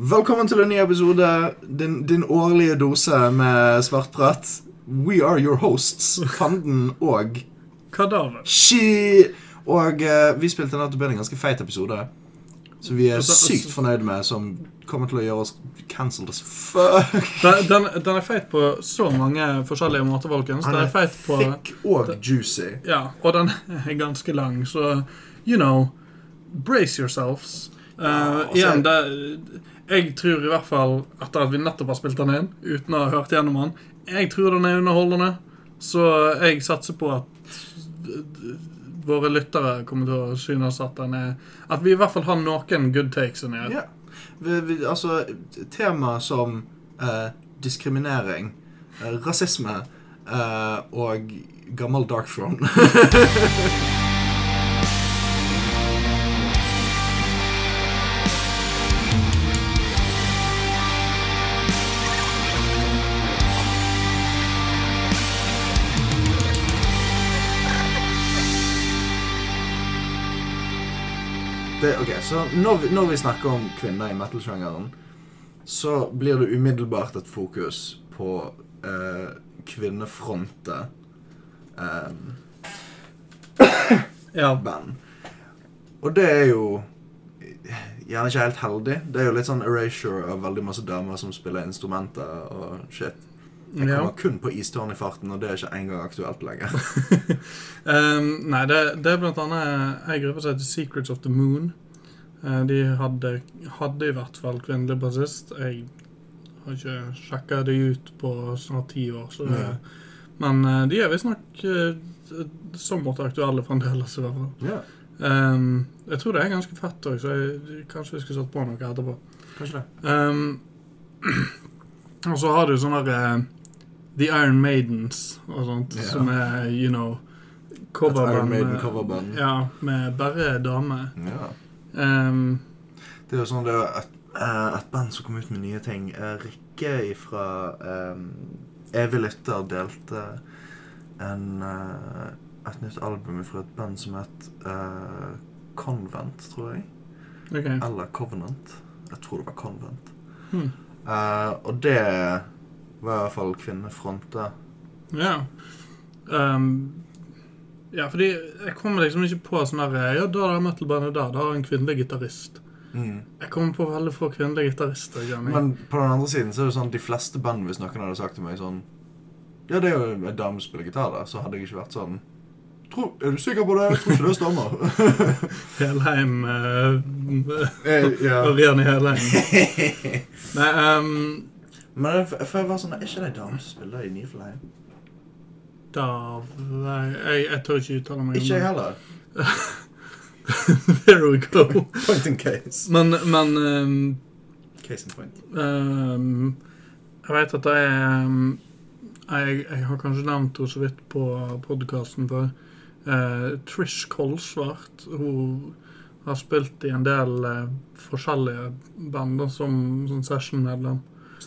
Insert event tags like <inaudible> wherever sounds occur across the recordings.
Velkommen til en ny episode. Din, din årlige dose med svartprat. We are your hosts, Fanden og Kadaver. She. Og uh, vi spilte nettopp en ganske feit episode. Som vi er sykt fornøyd med, som kommer til å gjøre oss cancelled as fuck. Den, den, den er feit på så mange forskjellige måter, folkens. Den er feit på thick og juicy. Ja, og den er ganske lang, så you know Brace yourselves. Uh, Ja, igjen, det, jeg tror i hvert fall, etter at vi nettopp har spilt den inn, uten å ha hørt gjennom den Jeg tror den er underholdende, så jeg satser på at våre lyttere kommer til å synes at den er At vi i hvert fall har noen good takes inni her. Ja. Altså, tema som eh, diskriminering, eh, rasisme eh, og gammel Dark Throne. <laughs> Det, ok, så når vi, når vi snakker om kvinner i metal-sjangeren, så blir det umiddelbart et fokus på eh, kvinnefronte eh, Ja. band. Og det er jo gjerne ikke helt heldig. Det er jo litt sånn erasure av veldig masse damer som spiller instrumenter og shit. Jeg Ja. kommer kun på istårn i farten, og det er ikke engang aktuelt lenger. <laughs> Um, nei, det, det er blant annet ei gruppe som heter Secrets of the Moon. Eh, de hadde, hadde i hvert fall kvinnelig bassist. Jeg har ikke sjekka det ut på snart ti år. Så det, men eh, de er visstnok uh, somewhat aktuelle fremdeles, i hvert fall. ja, Um, jeg tror det er ganske fett òg, så jeg, kanskje vi skulle satt på noe etterpå. kanskje det. Um, <clears throat> og så har du sånne eh, The Iron Maidens og sånt, yeah. som er, you know coverband. Iron Maiden med- coverband. Ja, med bare damer. Ja. Um, Det er jo sånn det er et, eh, et band som kom ut med nye ting. Eh, Rikke fra um, Evig lytter delte en, eh, et nytt album fra et band som het uh, Convent, tror jeg. Okay. Eller Covenant. Jeg tror det var Convent. Hmm. Uh, og det var i hvert fall kvinnefronte. Ja. Um, ja, fordi jeg kommer liksom ikke på sånn her Ja, da er det metal-bandet der. Da har en kvinnelig gitarist. Jeg kommer på veldig få kvinnelige gitarister. Men på den andre siden så er det sånn de fleste band hvis noen hadde sagt til meg sånn Ja, det er jo en dame som spiller gitar da. så hadde jeg ikke vært sånn Tror, Er du sikker på det? Jeg tror ikke det stemmer. <laughs> <laughs> Helheim uh, ja. <laughs> Ørjan i Helheim. Nei, um, Men jeg, jeg jeg var sånn Er ikke det en dame som spiller i Niflheim? Da nei, jeg, jeg tør ikke uttale meg Ikke jeg heller. <laughs> There we go. Point in case. Men, men um, Case in point. um, Jeg vet at er um, jeg, jeg har kanskje nevnt henne så vidt på podkasten før. Uh, Trish Kolsvart. Hun har spilt i en del uh, forskjellige band som, som session-medlem.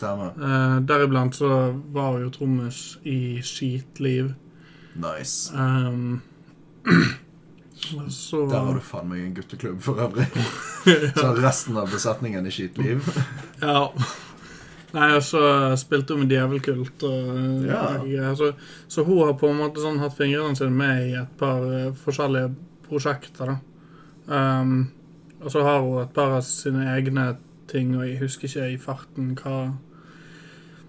Stemmer. Uh, deriblant så var jo trommis i Skitliv. Nice. Um, <clears throat> så Der har du faen meg en gutteklubb for øvrig. <laughs> Så resten av besetningen i Skitliv. <laughs> Ja. Nei, og så spilte hun med Djevelkult. Og, Ja. greier. så, så hun har på en måte sånn hatt fingrene sine med i et par eh, forskjellige prosjekter. da. Um, og så har hun et par av sine egne ting, og jeg husker ikke i farten hva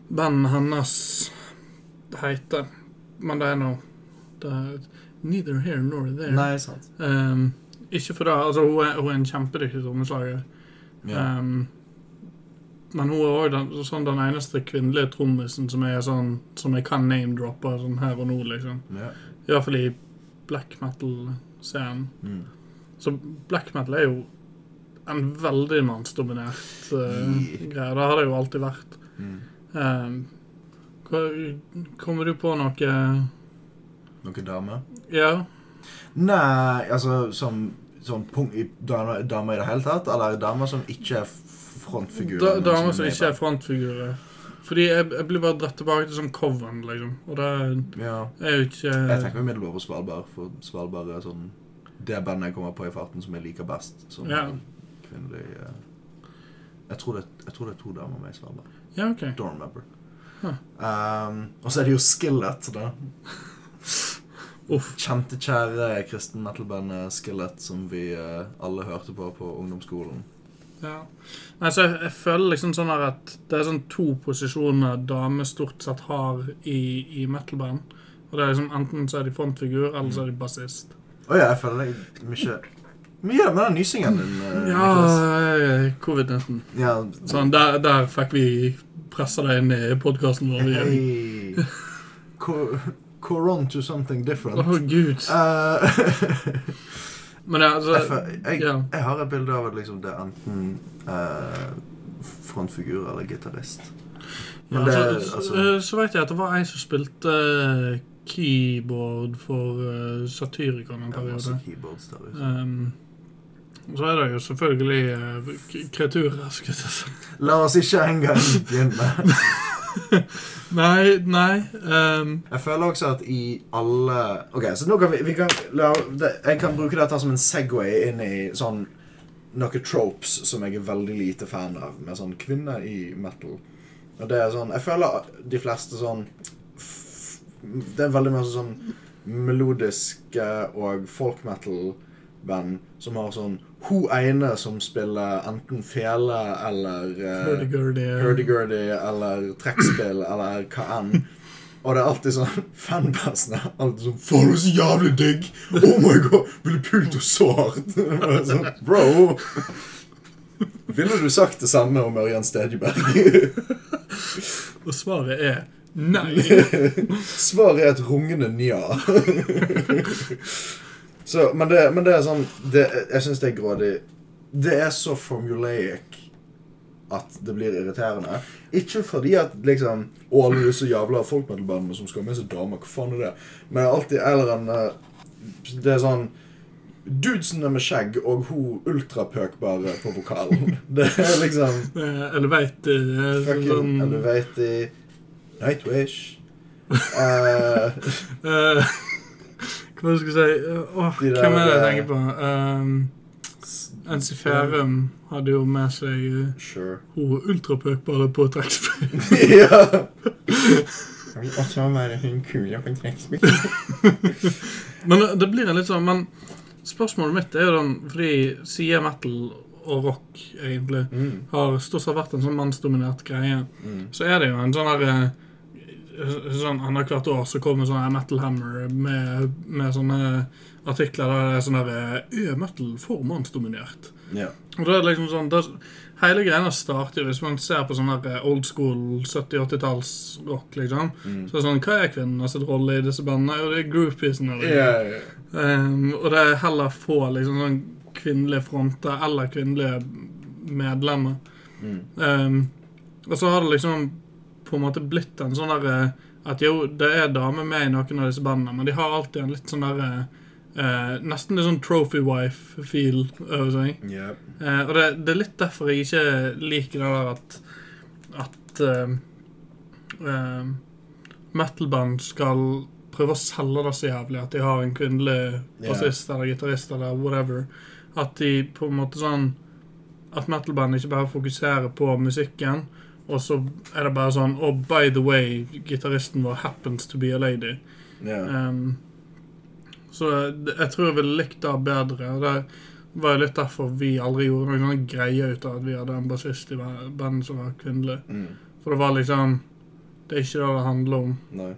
bandet hennes heter. Men det er nå er Neither here nor there. Nei, sant. Um, ikke for det. Altså, hun er, hun er en kjempedyktig trommeslager. Ja. Um, men hun er òg den, sånn den eneste kvinnelige trommisen som sånn Som jeg kan name-droppe sånn her og nå, liksom. ja. I hvert fall i black metal-scenen. Mm. Så black metal er jo en veldig mannsdominert uh, Yeah. greie. Det har det jo alltid vært. Mm. Hva- kommer du på noe Noen dame? Ja? Nei, altså som punkt i damer dame i det hele tatt? Eller damer som ikke er frontfigurer? Da, damer er som ikke er frontfigurer. Fordi jeg, jeg blir bare dratt tilbake til sånn Coven, liksom. Og det. Ja. er jo ikke Jeg tenker umiddelbart på Svalbard, for Svalbard er sånn det bandet jeg kommer på i farten som jeg liker best. Som Ja. kvinnelig eh, Jeg jeg tror det er to damer med i Svalbard. Ja, OK. Don't remember. Huh. Um, og så er det jo Skillet, da. <laughs> Uff. Kjente, kjære kristen metal-bandet Skillet, som vi uh, alle hørte på på ungdomsskolen. Ja. Nei, så jeg, jeg føler liksom sånn her at det er sånn to posisjoner damer stort sett har i, i metal-band. Og det er liksom Enten så er de frontfigur, eller så er de bassist. Å ja, jeg føler deg mye Mye med den nysingen din. eh, Ja, Niklas. eh, covid-19. ja. Sånn, der, der fikk vi pressa det inn i podkasten vår. igjen. Hey. Co- Coron to something different. Å, gud. Eh, <laughs> Men ja, altså jeg, jeg, ja. jeg har et bilde av at liksom det er enten eh, frontfigur eller gitarist. Ja, Men det, så, altså, så, så vet jeg at det var ei som spilte eh, keyboard for uh, Satyricon en det er masse periode. keyboards der ute. Um, og så er det jo selvfølgelig uh, kreaturer, skulle jeg si. La oss ikke engang begynne. <laughs> Nei, nei um, Jeg føler også at i alle Ok, så nå kan vi, vi kan, la, det, Jeg kan bruke dette som en Segway inn i sånn noen tropes som jeg er veldig lite fan av, med sånn kvinner i metal. Og det er sånn Jeg føler de fleste sånn Det er veldig masse sånn melodiske og folk metal-band som har sånn Hun ene som spiller enten fele eller eh, Hurdy-gurdy. uh, hurdy-gurdy eller trekkspill eller hva enn. Og det er alltid sånn <laughs> Fanbasen er alltid sånn Faen, du er så jævlig digg! Oh my god! Ville pult henne så hardt! Sånn, Bro! Ville du sagt det samme om Ørjan Stedjeberg? <laughs> Og svaret er nei. <laughs> Svaret er et rungende nja. Så, men, det, men det er sånn det, Jeg syns det er grådig. Det er så formulaic at det blir irriterende. Ikke fordi at liksom Og alle disse jævla folkmetal-bandene som skal ha med seg damer, hva faen er det? Men det er alltid eller en Det er sånn Dudesene med skjegg og hun ultrapøkbare på vokalen. <laughs> Det er liksom <laughs> Eh, Eller veit uh, Fucking sånn Elevaty Nightwish uh, eh, Hva skal jeg si eh, Åh, De der, Hvem er det jeg eh, tenker på? Um, NC Ferum hadde jo med seg uh, Sure. hun ultrapøkbare på trekkspill. <laughs> ja. Jeg vil også være hun kula på trekkspill. <laughs> Men det- det blir en litt sånn Men spørsmålet mitt er jo den Fordi side metal og rock egentlig Mm. har stort sett vært en sånn mannsdominert greie, Mm. så er det jo en sånn her eh, Sånn Annethvert år så kommer sånn Metal Hammer med, med sånne artikler der det er sånn der Er metal for mannsdominert? Ja. Og da er det liksom sånn det, Hele greia starter hvis man ser på sånn old school 70-80-talls-rock, liksom. Mm. Så det sånn, Hva er kvinnenes rolle i disse bandene? Jo, det er groupiesene. Liksom. Yeah, ja. Um, og det er heller få liksom sånn kvinnelige fronter eller kvinnelige medlemmer. Mm. Um, og så har det liksom på en måte blitt en sånn derre At jo, det er damer med i noen av disse bandene, men de har alltid en litt sånn derre eh, Nesten litt sånn trophy wife-feel over seg. Yep. Eh, og det, det er litt derfor jeg ikke liker det der at At eh, eh, metal-band skal prøve å selge det så jævlig at de har en kvinnelig bassist bassist eller gitarist eller whatever. At de på en måte sånn At metal-band ikke bare fokuserer på musikken, og så er det bare sånn Oh, by the way, gitaristen vår happens to be a lady. Yeah. Um, så jeg tror jeg ville likt det bedre. Og det var jo litt derfor vi aldri gjorde noen sånn greie ut av at vi hadde en bassist i ba- bandet som var kvinnelig. Mm. For det var liksom Det er ikke det det handler om. Nei.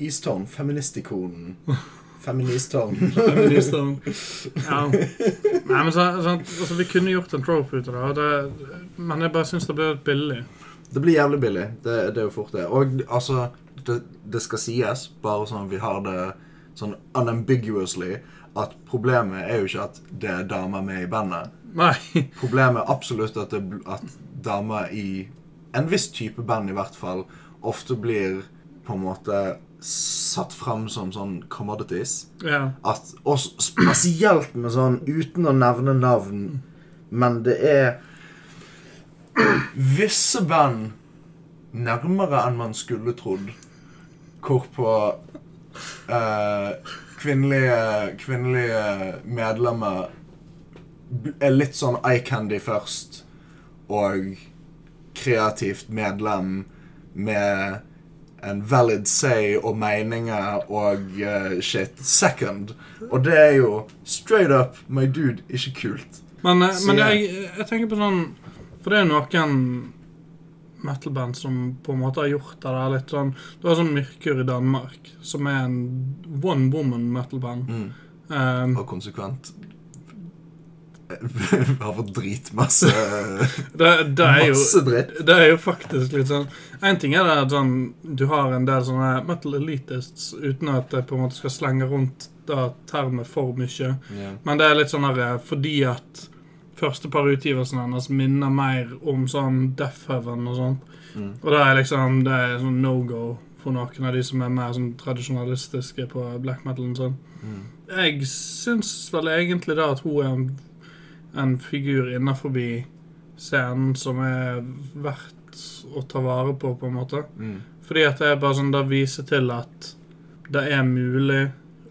Eastone, feministikonen. <laughs> Feministtone. Feministene. <laughs> Ja. Nei, men så, så, altså, Vi kunne gjort en trope ut av det, det, men jeg bare syns det ble litt billig. Det blir jævlig billig. Det, det er jo fort det. Og altså, det, det skal sies, bare sånn vi har det sånn unambiguously, at problemet er jo ikke at det er damer med i bandet. Nei. <laughs> Problemet er absolutt at, det, at damer i en viss type band i hvert fall ofte blir på en måte satt fram som sånn commodities. Ja. At, og spesielt med sånn uten å nevne navn, men det er visse band nærmere enn man skulle trodd, hvorpå eh, kvinnelige, kvinnelige medlemmer er litt sånn eye candy først, og kreativt medlem med en valid say og meninger og uh, shit second. Og det er jo straight up my dude, ikke kult. Men, eh, Så men jeg- jeg, jeg tenker på sånn For det er noen metal-band som på en måte har gjort det der litt sånn Du har sånn Myrkur i Danmark, som er en one woman metal-band. Mm. Um, Og konsekvent <laughs> har fått dritmasse det, det er jo Masse dritt. Det er jo faktisk litt sånn En ting er det at sånn, du har en del sånne metal elitists uten at det på en måte skal slenge rundt det termet for mye. yeah. Men det er litt sånn her eh, fordi at første par utgivelsene hennes minner mer om sånn Death Heaven og sånn. Mm. Og det er liksom Det er sånn no go for noen av de som er mer sånn tradisjonalistiske på black metal og sånn. Mm. Jeg syns vel egentlig da at hun er en, en figur innafor scenen som er verdt å ta vare på, på en måte. Mm. Fordi at det er bare sånn Det viser til at det er mulig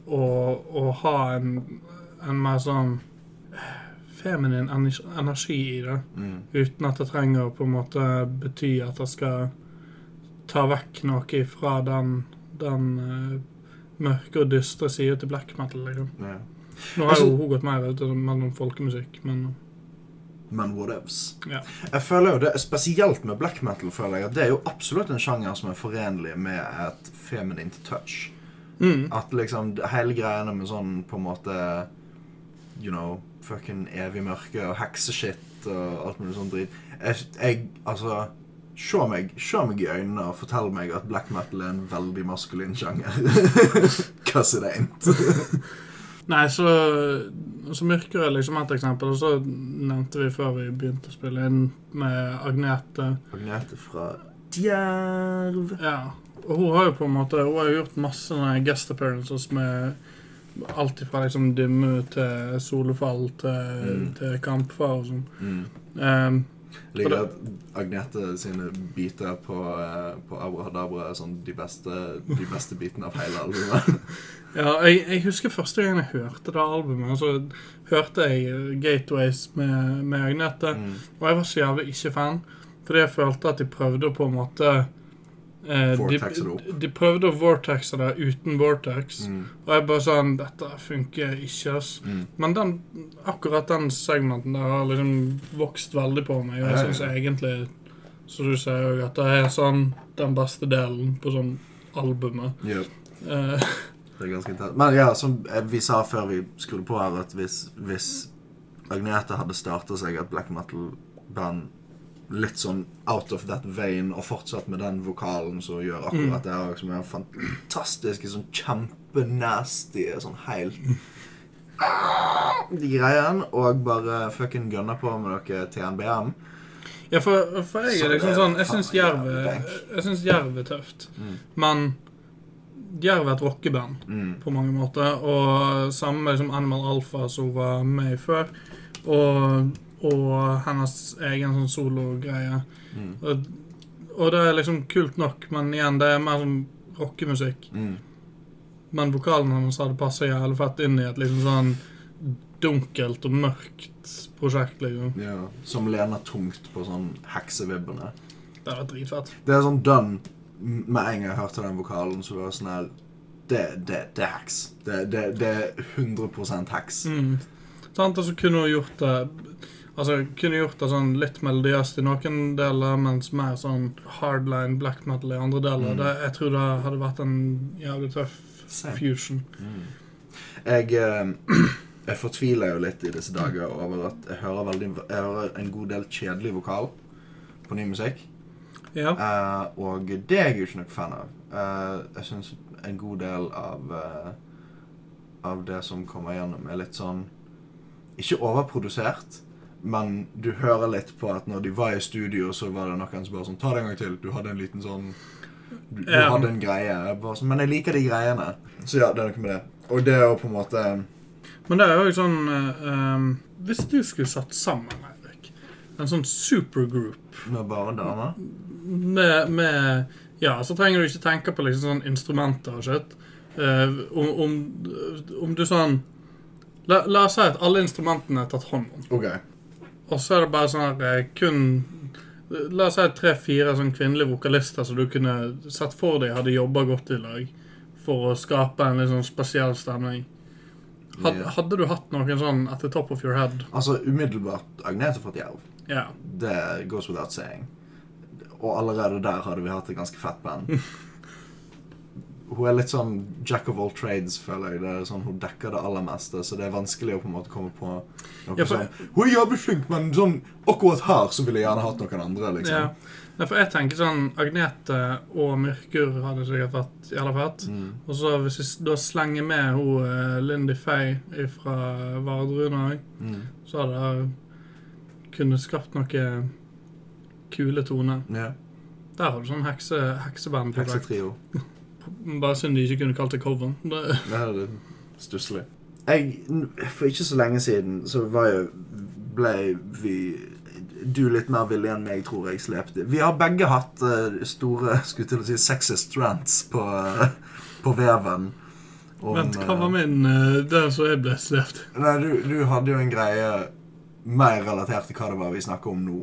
å, å ha en, en mer sånn feminin energi i det. Mm. Uten at det trenger å på en måte bety at det skal ta vekk noe fra den, den uh, mørke og dystre sida til black metal. Liksom. Ja. Nå har Altså- jo hun gått mer ut mellom folkemusikk, men Men whatevs. Ja. Jeg føler jo det, Spesielt med black metal føler jeg at det er jo absolutt en sjanger som er forenlig med et feminint touch. mm. At liksom hele greiene med sånn på en måte You know, fucking evig mørke og hekseshit og alt mulig sånn drit. Jeg, jeg altså Se meg, se meg i øynene og fortell meg at black metal er en veldig maskulin sjanger. <laughs> sier det ain't. <laughs> Nei, så, så Myrker er liksom et eksempel. Og så nevnte vi før vi begynte å spille inn med Agnete. Agnete fra Djerv. Ja, og hun har jo på en måte Hun har jo gjort masse guest appearances med alt fra liksom Dimmu til Solefall til, Mm. til Kampfar og sånn. Mm. Um, Liker at Agnete sine biter på, eh, på Abrahadabra er sånn de beste, de beste bitene av hele albumet. <laughs> ja, jeg, jeg husker første gang jeg hørte det albumet. Så hørte jeg Gateways med, med Agnete. Mm. Og jeg var så jævlig ikke fan, fordi jeg følte at de prøvde å på en måte eh, de, opp. de prøvde å vortexe det uten vortex. Mm. Og jeg bare sånn Dette funker ikke, ass. Mm. Men den, akkurat den segmenten der har liksom vokst veldig på meg. Og jeg syns egentlig, som du sier òg, at det er sånn den beste delen på sånn albumet. Yep. Eh, <laughs> det er ganske intenst. Men ja, som vi sa før vi skrudde på her, at hvis, hvis Agnete hadde starta seg et black metal-band litt sånn out of that vein, og fortsatt med den vokalen som gjør akkurat det her, som er fantastiske, sånn kjempenasty, sånn helt De greiene, og bare fucking gunner på med dere TNBM. ja, for, for jeg er liksom sånn Jeg syns Jerv er- Jerv er tøft. Mm. Men Jerv er et rockeband. Mm. på mange måter. Og samme med liksom Animal Alpha, som var med før. Og, og hennes egen sånn sologreie. Mm. Og, og det er liksom kult nok, men igjen, det er mer sånn rockemusikk. Mm. Men vokalen hennes hadde passa jævlig fett inn i et liksom sånn dunkelt og mørkt prosjekt, liksom. Ja, som lener tungt på sånn heksevibbene. Det var dritfett. Det er sånn done med en gang jeg hørte den vokalen, så var det sånn her Det, det, det er heks. Det, det, det er 100 heks. Mm. Sant, og så kunne hun gjort det Altså, kunne gjort det sånn litt melodiøst i noen deler, mens mer sånn hardline black metal i andre deler. Mm. Det, jeg tror det hadde vært en jævlig tøff Same. fusion. Mm. Jeg, eh, <clears throat> jeg fortviler jo litt i disse dager over at jeg hører, veldig, jeg hører en god del kjedelig vokal på ny musikk. Ja. Eh, og det er jeg jo ikke noe fan av. Eh, jeg syns en god del av eh, Av det som kommer gjennom, er litt sånn Ikke overprodusert, men du hører litt på at når de var i studio, så var det noen som bare sånn Ta det en gang til. Du hadde en liten sånn Du, du um. hadde en greie. Jeg bare sånn, men jeg liker de greiene. Så ja, det er noe med det. Og det er jo på en måte Men det er jo sånn um, Hvis du skulle satt sammen, Erik, en sånn supergroup med bare damer med, med Ja, så trenger du ikke tenke på liksom sånn instrumenter og shit. Eh, om, om, om du sånn la, la oss si at alle instrumentene er tatt hånd om. OK. Og så er det bare sånn her eh, kun La oss si tre-fire sånn kvinnelige vokalister som du kunne sett for deg hadde jobba godt i lag for å skape en litt sånn spesiell stemning. Had, yeah. Hadde du hatt noen sånn at the top of your head? Altså, umiddelbart Agnete fått jerv. Yeah. Det goes without saying. Og allerede der hadde vi hatt et ganske fett band. <laughs> Hun er litt sånn jack of all trades, føler jeg. Det er sånn, Hun dekker det aller meste, så det er vanskelig å på en måte komme på noe Ja, for- sånn Hun er jævlig flink, men sånn akkurat her så ville jeg gjerne hatt noen andre, liksom. ja. For jeg tenker sånn Agnete og Myrkur hadde sikkert vært jævla fett. Mm. Og så hvis vi da slenger med hun eh, Lindy Faye fra Vardruna òg, Mm. så hadde det kunnet skapt noen kule toner. Ja. Der har du sånn hekse, hekseband. Heksetrio. <laughs> Bare synd de ikke kunne kalt det cover. Det, Det er det stusslig. Jeg, for ikke så lenge siden så var jo ble vi Du litt mer villig enn meg, tror jeg, slepte. Vi har begge hatt uh, store skulle til å si, sexist rants på, uh, på veven. om, Vent, hva var eh, min uh, Den som jeg ble slept? Nei, du, du hadde jo en greie mer relatert til hva det var vi snakker om nå.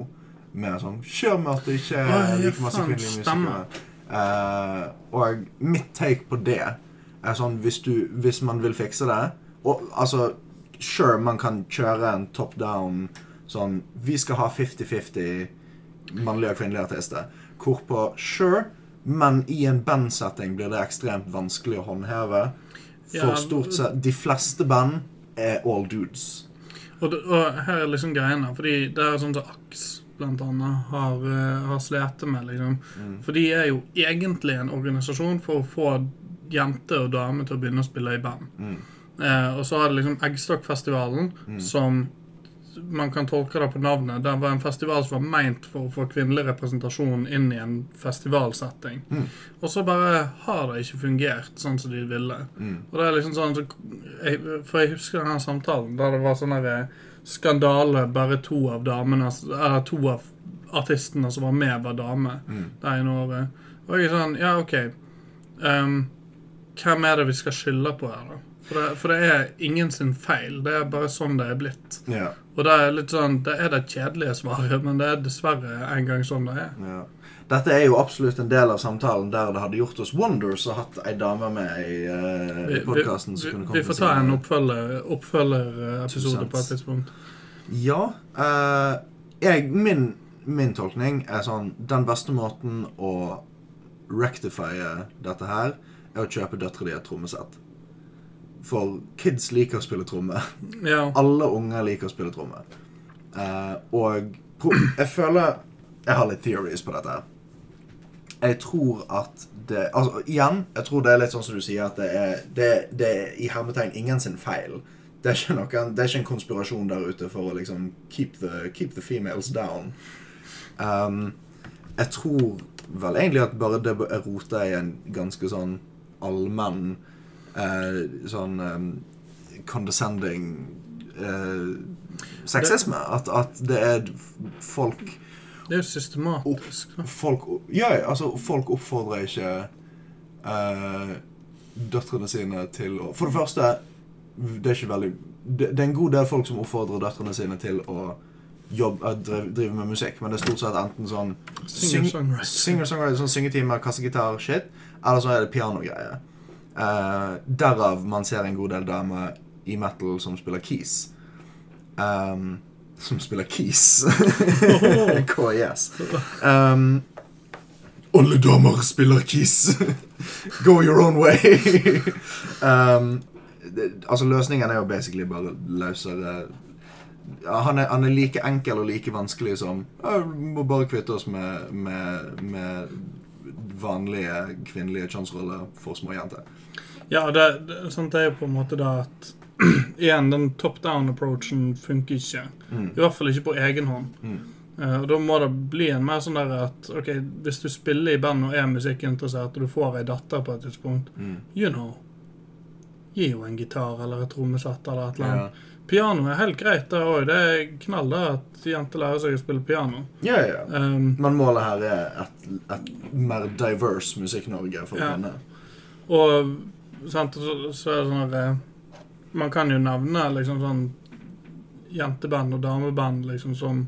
Med sånn Kjør med at det ikke er like masse kvinnelige musikere. Eh, og mitt take på det er sånn hvis, du, hvis man vil fikse det Og altså Sure, man kan kjøre en top down sånn Vi skal ha 50-50 mannlige og kvinnelige artister. Hvorpå Sure, men i en bandsetting blir det ekstremt vanskelig å håndheve. For Ja, stort sett De fleste band er all dudes. Og, og her er liksom greiene. Fordi det er sånn som Ax annet har, uh, har slitt med, liksom. Mm. For de er jo egentlig en organisasjon for å få jenter og damer til å begynne å spille i band. Mm. Eh, og så har det liksom Eggstokkfestivalen, Mm. som man kan tolke det på navnet. Det var en festival som var meint for å få kvinnelig representasjon inn i en festivalsetting. Mm. Og så bare har det ikke fungert sånn som de ville. Mm. Og det er liksom sånn For jeg husker denne samtalen der det var sånn der skandale bare to av damene Eller to av artistene som var med, var damer Mm. det ene året. Og jeg er sånn Ja, OK. Um, hvem er det vi skal skylde på her, da? For det, for det er ingen sin feil. Det er bare sånn det er blitt. Ja. Og det er litt sånn Det er det kjedelige svaret, men det er dessverre en gang sånn det er. Ja. Dette er jo absolutt en del av samtalen der det hadde gjort oss wonders å ha hatt ei dame med i, uh, Vi, vi, podkasten som vi, vi får ta en oppfølgerepisode oppfølger- på et tidspunkt. Ja. Uh, jeg, min, min tolkning er sånn Den beste måten å rectifye dette her, er å kjøpe døtre di et trommesett. For kids liker å spille tromme. Ja. Alle unger liker å spille tromme. Uh, og jeg føler Jeg har litt theories på dette. her. Jeg tror at det Altså, igjen, jeg tror det er litt sånn som du sier, at det er, det, det er i hermetegn ingen sin feil. Det er, ikke noen, det er ikke en konspirasjon der ute for å liksom keep the, keep the females down. Um, jeg tror vel egentlig at bare det er rota i en ganske sånn allmenn eh, sånn um, condescending eh, sexisme. At, at det er folk Det er jo systematisk. Opp, Folk Ja, altså, folk oppfordrer ikke eh, døtrene sine til å For det første, det er ikke veldig Det, det er en god del folk som oppfordrer døtrene sine til å jobbe, eh, drive, drive med musikk, men det er stort sett enten sånn Singer-songwriter. Singer-songwriter, sånn syngetimer, kassegitar, shit, eller så er det pianogreier. Eh, derav man ser en god del damer i metal som spiller keys. Um, som spiller keys. <laughs> KIS. Um, alle damer spiller keys. <laughs> Go your own way. <laughs> um, det, altså Løsningen er jo basically bare løsere ja, han, er, han er like enkel og like vanskelig som Vi må bare kvitte oss med, med, med vanlige kvinnelige kjønnsroller for små jenter. Ja, det, det, sånt er jo på en måte da at <clears throat> Igjen, den top down-approachen funker ikke. Mm. I hvert fall ikke på egen hånd. Mm. Uh, og Da må det bli en mer sånn der at ok, hvis du spiller i band og er musikkinteressert, og du får ei datter på et tidspunkt, Mm. you know Gi henne en gitar eller et trommesett eller et eller Ja. annet. Piano er helt greit, det òg. Det er knall det at jenter lærer seg å spille piano. Ja, ja. Um, Men målet her er et, et mer diverse Musikk-Norge for Ja. kvinner. Og sant, så, så er det sånn at eh, Man kan jo nevne liksom sånn jenteband og dameband liksom som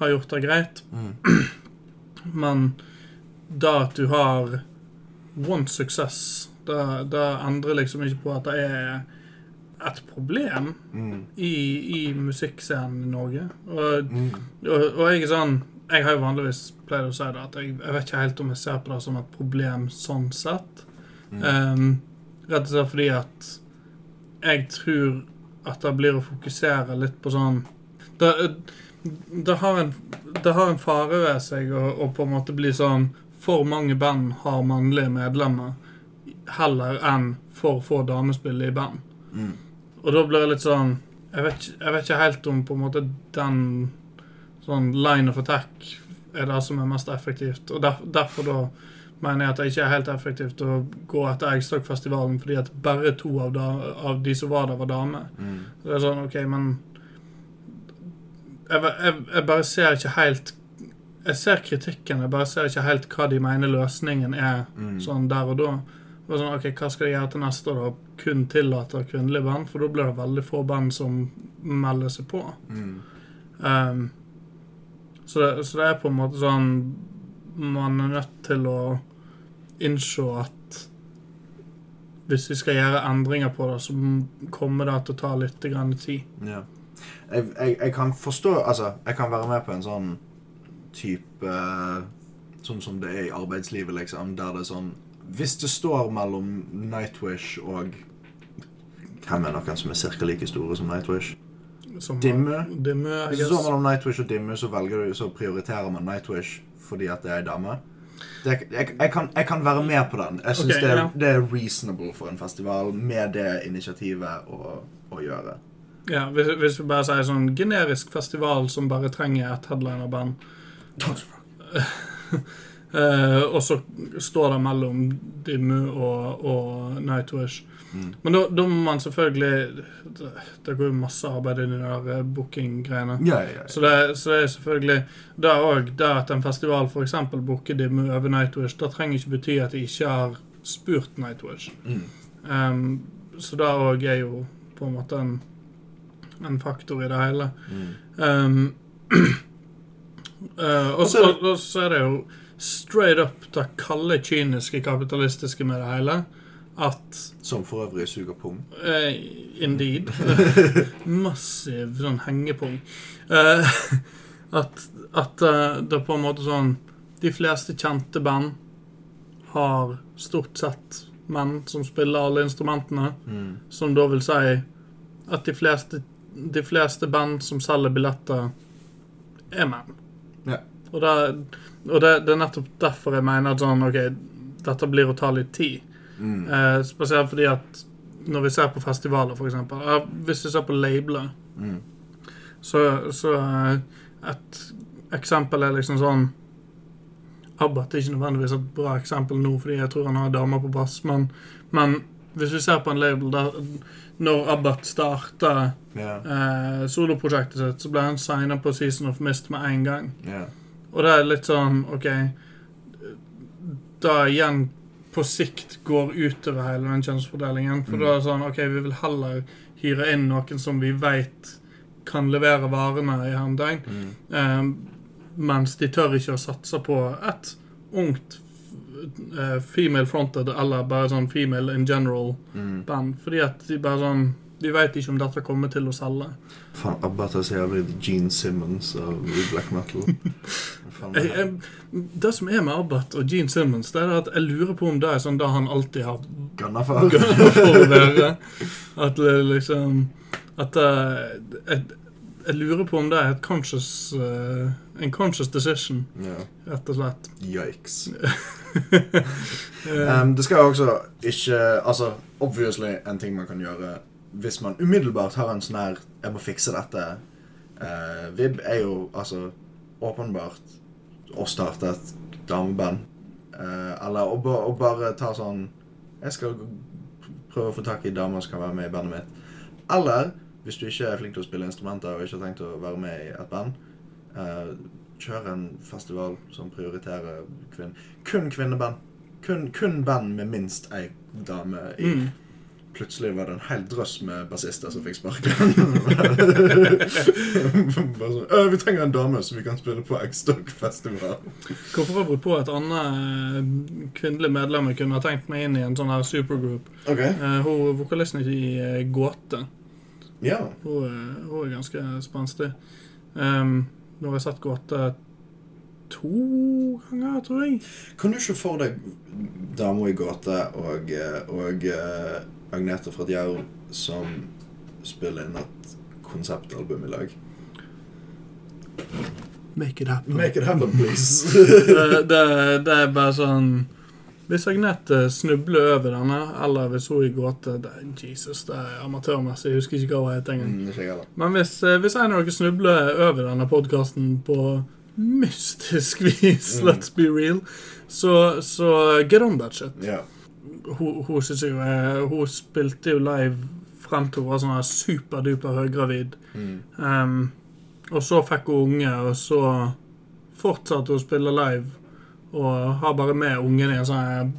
har gjort det greit. Mm. Men da at du har one success, det, det endrer liksom ikke på at det er et problem Mm. i, i musikkscenen i Norge. Og, Mm. og, og jeg er sånn Jeg har jo vanligvis pleid å si det at jeg, jeg vet ikke helt om jeg ser på det som et problem sånn sett. Mm. Ehm, rett og slett fordi at jeg tror at det blir å fokusere litt på sånn Det, det, har, en, det har en fare ved seg å, på en måte bli sånn For mange band har mannlige medlemmer heller enn for få damespill i band. Mm. Og da blir det litt sånn Jeg vet, jeg vet ikke helt om på en måte den sånn line of attack er det som er mest effektivt. Og der, derfor da mener jeg at det ikke er helt effektivt å gå etter Eggstokkfestivalen fordi at bare to av, da, av de som var der, var damer. Mm. Det er sånn, OK, men jeg, jeg, jeg bare ser ikke helt Jeg ser kritikken, jeg bare ser ikke helt hva de mener løsningen er Mm. sånn der og da. Og sånn, ok, Hva skal de gjøre til neste år? Kun tillate kvinnelige band? For da blir det veldig få band som melder seg på. Mm. Um, så, det, så det er på en måte sånn Man er nødt til å innse at hvis vi skal gjøre endringer på det, så kommer det til å ta litt grann tid. Ja. Jeg, jeg, jeg kan forstå Altså, jeg kan være med på en sånn type Sånn som det er i arbeidslivet, liksom, der det er sånn Hvis det står mellom Nightwish og Hvem er noen som er ca. like store som Nightwish? Som, Dimmu? Dimme Hvis det står mellom Nightwish og Dimmu, så du, så prioriterer man Nightwish fordi at det er ei dame. Det, jeg, jeg, kan, jeg kan være med på den. Jeg syns okay, det, ja. det er reasonable for en festival med det initiativet å, å gjøre. Ja, hvis, hvis vi bare sier sånn generisk festival som bare trenger et headlinerband, <laughs> eh, og så står det mellom Dimmu og, og Nightwish. Mm. Men da, må man selvfølgelig Det, det går jo masse arbeid i de der eh, booking-greiene. Ja, ja, ja. Så så det er selvfølgelig Det òg det at en festival f.eks. booker Dimmu over Nightwish, det trenger ikke bety at de ikke har spurt Nightwish. Mm. Um, så det òg er jo på en måte en, en faktor i det hele. Mm. Um, det- <clears throat> og så er det jo straight up det kalde, kyniske, kapitalistiske med det hele. At Som for øvrig suger pung. Uh, Indeed. <laughs> Massiv sånn hengepung. Uh, at at uh, det er på en måte sånn De fleste kjente band har stort sett menn som spiller alle instrumentene. Mm. Som da vil si at de fleste, de fleste band som selger billetter, er menn. Ja. Og, det, og det, det er nettopp derfor jeg mener at sånn, ok, dette blir å ta litt tid. Mm. Eh, spesielt fordi at når vi ser på festivaler, eh, Hvis vi ser på labeler, Mm. så, så eh, et eksempel er liksom sånn Abbat er ikke nødvendigvis et bra eksempel nå, fordi jeg tror han har damer på bass, men, men hvis vi ser på en label der Når Abbat starta yeah. eh, soloprosjektet sitt, så ble han signa på Season of Mist med en gang. Ja. Og det er litt sånn OK Da igjen på sikt går utover hele den kjønnsfordelingen. For Mm. da er det sånn OK, vi vil heller hyre inn noen som vi veit kan levere varene i handling, Mm. eh, mens de tør ikke å satse på et ungt eh, female fronted eller bare sånn female in general Mm. Fordi at de bare sånn De veit ikke om dette kommer til å selge. Faen, ABBA tar seg av Gene Simmons av black metal. <laughs> Jeg, jeg, det som er med Abbat og Gene Simmons, det er at jeg lurer på om det er sånn det han alltid har Gunna for. Gunna for å være. At liksom At eh, jeg, jeg lurer på om det er et conscious uh, en conscious decision, yeah. rett og slett. Yikes. <laughs> Eh, Um, det skal jo også ikke Altså, obviously en ting man kan gjøre hvis man umiddelbart har en sånn her 'Jeg må fikse dette'. Uh, Vib er jo altså åpenbart å starte et dameband. Eh, eller å, ba, å bare ta sånn Jeg skal prøve å få tak i damer som kan være med i bandet mitt. Eller hvis du ikke er flink til å spille instrumenter og ikke har tenkt å være med i et band, eh, kjør en festival som prioriterer kvinn kun kvinneband. Kun, kun band med minst ei dame i. mm. Plutselig var det en hel drøss med bassister som fikk sparken. <laughs> Bare sånn, «Øh, vi trenger en dame som vi kan spille på X-Dog-festival. Kom for øvrig på et annet kvinnelige kvinnelig medlem jeg kunne ha tenkt meg inn i en sånn her supergroup. Okay. Eh, hun vokalisten i eh, Gåte. ja. Hun, hun er ganske spenstig. Um, nå har jeg sett Gåte to ganger, tror jeg. Kan du ikke for deg Dama i gåte og, eh, og eh, Agnete fra Djerv som spiller inn et konseptalbum i lag? Make it happen. Make it happen, please. <laughs> det, det, det er bare sånn Hvis Agnete snubler over denne, eller hvis hun i gåte det, Jesus, det er amatørmessig. Jeg husker ikke hva hun heter engang. Mm. Men hvis, eh, hvis en av dere snubler over denne podkasten på mystisk <laughs> vis, Mm. let's be real, så, så get on that shit. Ja. Hun, hun jo eh, Hun spilte jo live frem til hun var sånn superduper høygravid. Mm. Um, og så fikk hun unge, og så fortsatte hun å spille live. Og har bare med ungen i en sånn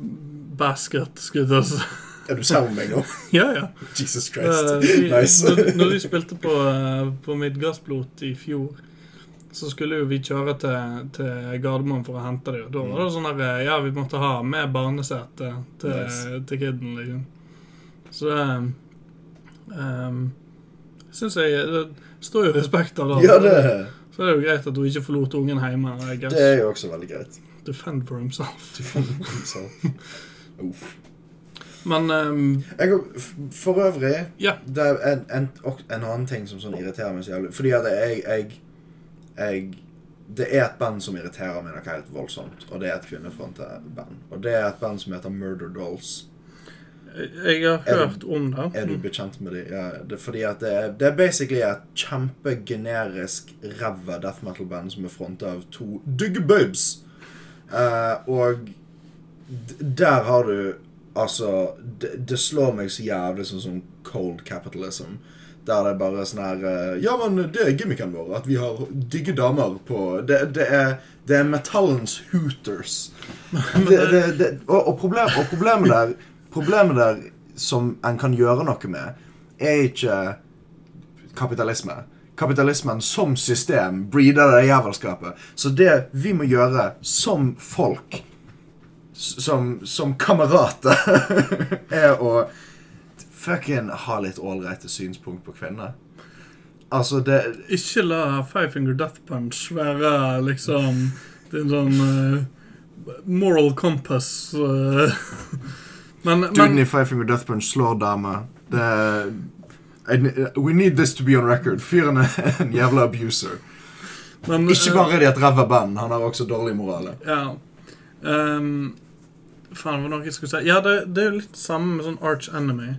basket, skulle jeg til å si. Er du sammen med meg nå? <laughs> Ja, ja. Jesus Christ. Uh, de, Nice. når, når de spilte på, eh, på Midgardsblot i fjor, så skulle jo vi kjøre til, til Gardermoen for å hente dem. Og da var det sånn der, eh, Ja, vi måtte ha med barnesete til, Nice. til kiden, liksom. Så det um, syns jeg Det står jo respekt av det. Ja, det, Så det er jo greit at hun ikke forlot ungen hjemme. Det er jo også veldig greit. Defend for himself. Defend for himself. <laughs> Uff. Men um, Jeg, for øvrig Ja. Det er en, en, en annen ting som sånn irriterer meg så jævlig. Fordi at jeg, jeg, jeg Det er et band som irriterer meg noe helt voldsomt. Og det er et kvinnefrontet band. Og det er et band som heter Murder Dolls. jeg har hørt du- om det. Er du bekjent med dem? Ja, det, fordi at det er, det er basically et kjempegenerisk ræva death metal-band som er fronta av to duggbubs. babes. Eh, og der har du Altså, det, det slår meg så jævlig sånn som cold capitalism. Der det er bare sånn her eh, Ja, men det er gimmicken vår. At vi har digge damer på Det, det, er, det er metallens hooters. <laughs> Det, og, og, problem, og problemet der Problemet der som en kan gjøre noe med, er ikke kapitalisme. Kapitalismen som system breeder det jævelskapet. Så det vi må gjøre som folk, som, som kamerater, <laughs> er å fucking ha litt ålreite synspunkt på kvinner. Altså, det Ikke la Five Finger Death Punch være liksom din sånn uh, moral compass. Uh, <laughs> men, Duden i Five Finger Death Punch slår damer. Det I, We need this to be on record. Fyren er <laughs> en jævla abuser. men, Ikke eh, bare er de et ræva band, han har også dårlig moral. Ja. Um, faen, hva var det jeg skulle si? Ja, det, det er jo litt samme med sånn Arch Enemy.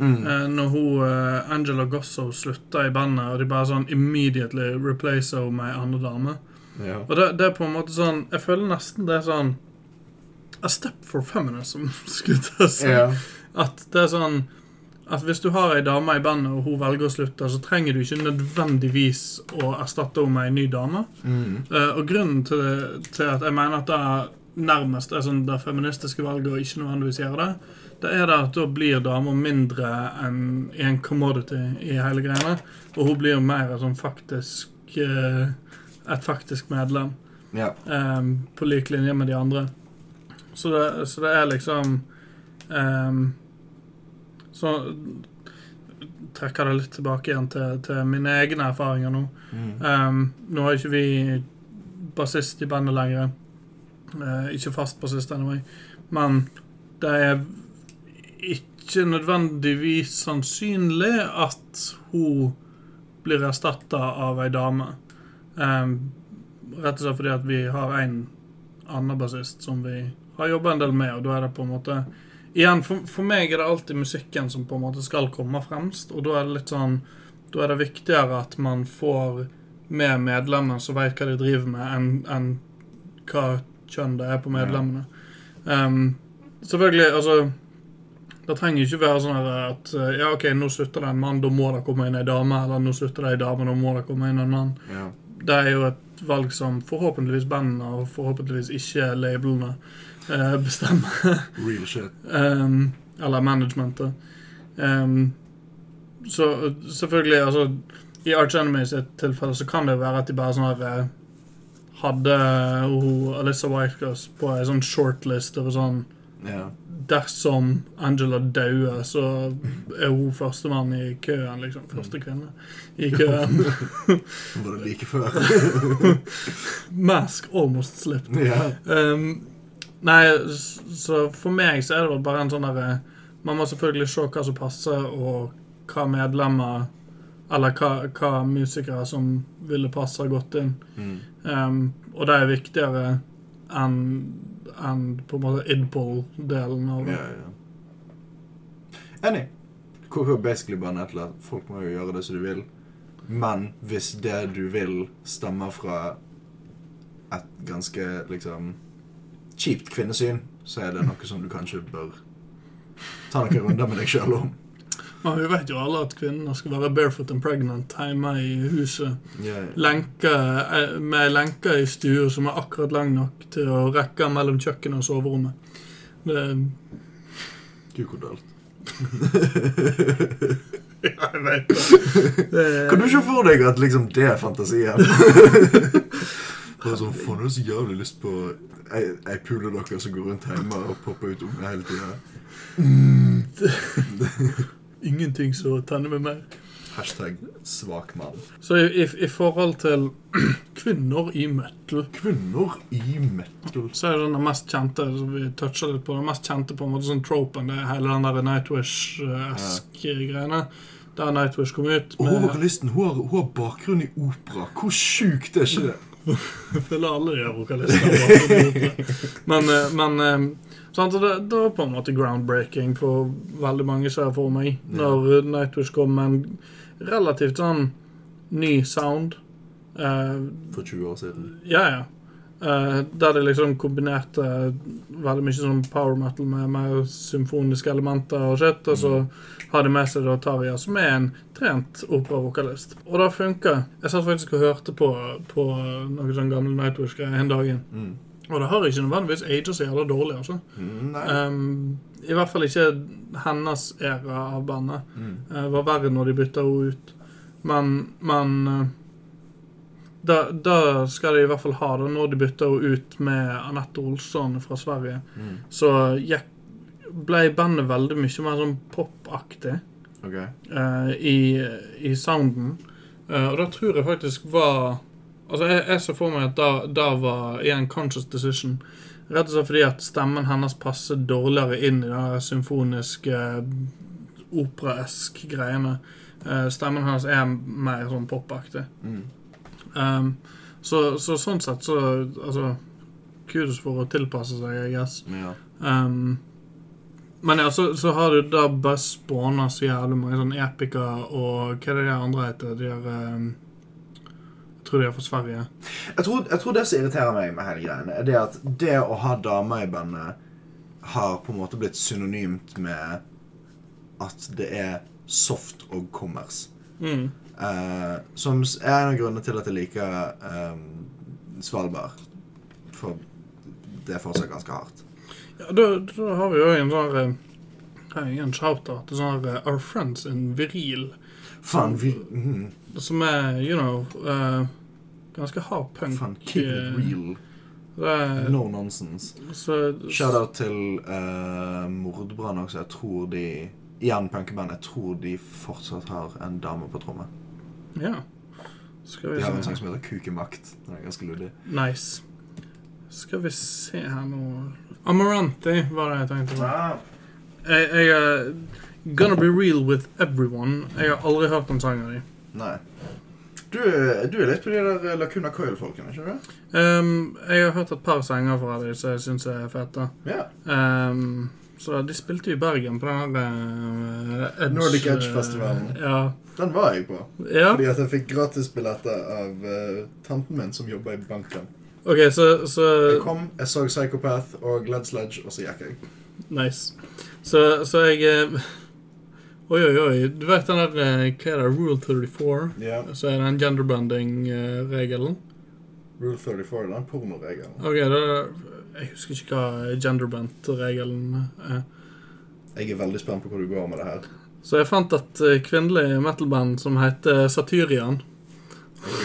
Mm. Eh, når hun eh, Angela Gosso slutta i bandet, og de bare sånn immediately replace henne med ei anna dame. Ja. Og det, det er på en måte sånn Jeg føler nesten det er sånn A step for feminism, <laughs> skulle jeg si. Ja. At det er sånn At hvis du har ei dame i bandet, og hun velger å slutte, så trenger du ikke nødvendigvis å erstatte henne med ei ny dame. Mm. Uh, og grunnen til, det, til at jeg mener at det er nærmest er sånn det feministiske valget, og ikke nødvendigvis gjøre det, det er det at da blir damer mindre enn i en commodity i hele greiene. Og hun blir mer sånn faktisk eh, Et faktisk medlem. ja. Um, på lik linje med de andre. Så det, så det er liksom um, Så trekker det litt tilbake igjen til, til mine egne erfaringer nå. Mm. Um, nå har ikke vi bassist i bandet lenger. Uh, ikke fast bassist anyway. Men det er ikke nødvendigvis sannsynlig at hun blir erstatta av ei dame. Um, rett og slett fordi at vi har en annen bassist som vi har jobba en del med, og da er det på en måte Igjen, for, for meg er det alltid musikken som på en måte skal komme fremst, og da er det litt sånn Da er det viktigere at man får med medlemmer som vet hva de driver med, enn en hva kjønn det er på medlemmene. Um, selvfølgelig, altså Det trenger ikke være sånn at uh, Ja, OK, nå slutter det en mann, da må det komme inn ei dame. Eller nå slutter det ei dame, da må det komme inn en mann. ja. Det er jo et valg som forhåpentligvis bandene, og forhåpentligvis ikke labelene, eh, bestemmer. <laughs> Real shit. Um, eller managementet. Um, så selvfølgelig, altså I Arch Enemy sitt tilfelle så kan det være at de bare sånn her eh, Hadde hun Alissa Whitecross på ei sånn shortlist over sånn Ja. Dersom Angela dauer, så er hun førstemann i køen, liksom. Første kvinne i køen. <laughs> Var det like før? <laughs> Mask almost slipped. Yeah. Um, nei, så for meg så er det vel bare en sånn derre Man må selvfølgelig se hva som passer, og hva medlemmer Eller hva, hva musikere som ville passe godt inn. Mm. Um, og det er viktigere enn enn på en måte Idpol-delen av det. Ja, ja. Enig. KK basically bare at folk må jo gjøre det som du vil. Men hvis det du vil, stammer fra et ganske liksom kjipt kvinnesyn, så er det noe som du kanskje bør ta noen runder med deg sjøl om. Men vi vet jo alle at kvinner skal være barefoot and pregnant hjemme i huset. Lenke, eh, med lenker i stua som er akkurat lang nok til å rekke mellom kjøkkenet og soverommet. Det, Gud, hvor dølt. ja, jeg vet det. det. Kan du ikke for deg at liksom det er fantasien? <laughs> Bare sånn, Faen, jeg har så jævlig lyst på ei, pule dere som går rundt hjemme og popper ut unger hele tida. <laughs> <laughs> Ingenting som tenner meg mer. Hashtag svak mann. Så i, i, i forhold til <clears throat> kvinner i metal Kvinner i metal. så er det den mest kjente som vi toucher litt på, den mest kjente på en måte sånn tropen, det er hele den der Nightwish-esk greiene. Der Nightwish kom ut Og hun vokalisten hun har, hun har bakgrunn i opera. Hvor sjukt er ikke det? <laughs> Jeg føler alle de vokalistene har opera. Men, eh, men sant, det, det var på en måte groundbreaking for veldig mange ser jeg for meg. Når Nightwish kom med en relativt sånn ny sound. Eh, For 20 år siden. ja, ja. Eh, der de liksom kombinerte veldig mye sånn power metal med mer symfoniske elementer og shit. Og så har de med seg da Tarja, som er en trent operavokalist. Og det funka. Jeg satt faktisk og hørte på, på noen sånne gamle Nightwish-greier en dag. Mm. Og det har ikke nødvendigvis aget så jævla dårlig, altså. Um, I hvert fall ikke hennes era av bandet. Mm. Det var verre når de bytta henne ut. Men, men uh, da, da skal de i hvert fall ha det når de bytta henne ut med Anette Olsson fra Sverige. Mm. Så gikk, ble bandet veldig mye mer sånn popaktig okay. uh, i, i sounden. Og da tror jeg faktisk var Altså, jeg, jeg så for meg at da, da var igjen conscious decision. Rett og slett fordi at stemmen hennes passer dårligere inn i den symfoniske, operaesk greiene. Eh, stemmen hennes er mer sånn popaktig. Mm. Um, så, så sånn sett så Altså, kudos for å tilpasse seg, I guess. Ja. Um, men ja, så, så har du da bare spåna så jævlig mange sånne epiker og hva er det de andre heter? De er um, tror de er fra Sverige. Jeg, tror, jeg tror det som irriterer meg med hele greiene, er det at det å ha damer i bandet har på en måte blitt synonymt med at det er soft og commerce. Mm. Uh, som er en av grunnene til at jeg liker um, Svalbard. For det er fortsatt ganske hardt. Ja, da, da har vi jo en sånn en shout-out til sånn her, eh, Our Friends in Viril. Fan, vi mm, Som er, you know eh, Ganske hard punk. Fan, keep it eh, real. Er, No nonsense. så, Shout-out til uh, Mordbrann også. Jeg tror de Igjen punkeband. Jeg tror de fortsatt har en dame på tromme. Ja. Skal vi De har en sang som heter Kukemakt. Den er ganske luddig. Nice. Skal vi se her nå Amaranti var det jeg tenkte på. Jeg, jeg er Gonna Be Real With Everyone. Jeg har aldri hørt om sangen din. Nei. Du, du er litt på de der Lacuna Coil-folkene, ikke du? Um, jeg har hørt et par sanger fra dem som jeg syns er fete. Yeah. Um, så de spilte jo i Bergen på den uh, Edge, Nordic Edge-festivalen. Ja. Den var jeg på. ja. Fordi at jeg fikk gratisbilletter av uh, tanten min som jobba i banken. OK, så, så Jeg kom, jeg så Psychopath og Glad Sledge, og så gikk jeg. Nice. Så, så jeg Oi, oi, oi. Du vet den der eh, Hva er det? Rule 34? Ja. Så er det en genderbending-regelen. Rule 34, er den pornoregelen. OK, da Jeg husker ikke hva genderbend-regelen er. Jeg er veldig spent på hvor du går med det her. Så jeg fant et eh, kvinnelig metal-band som heter Satyrian. Ok.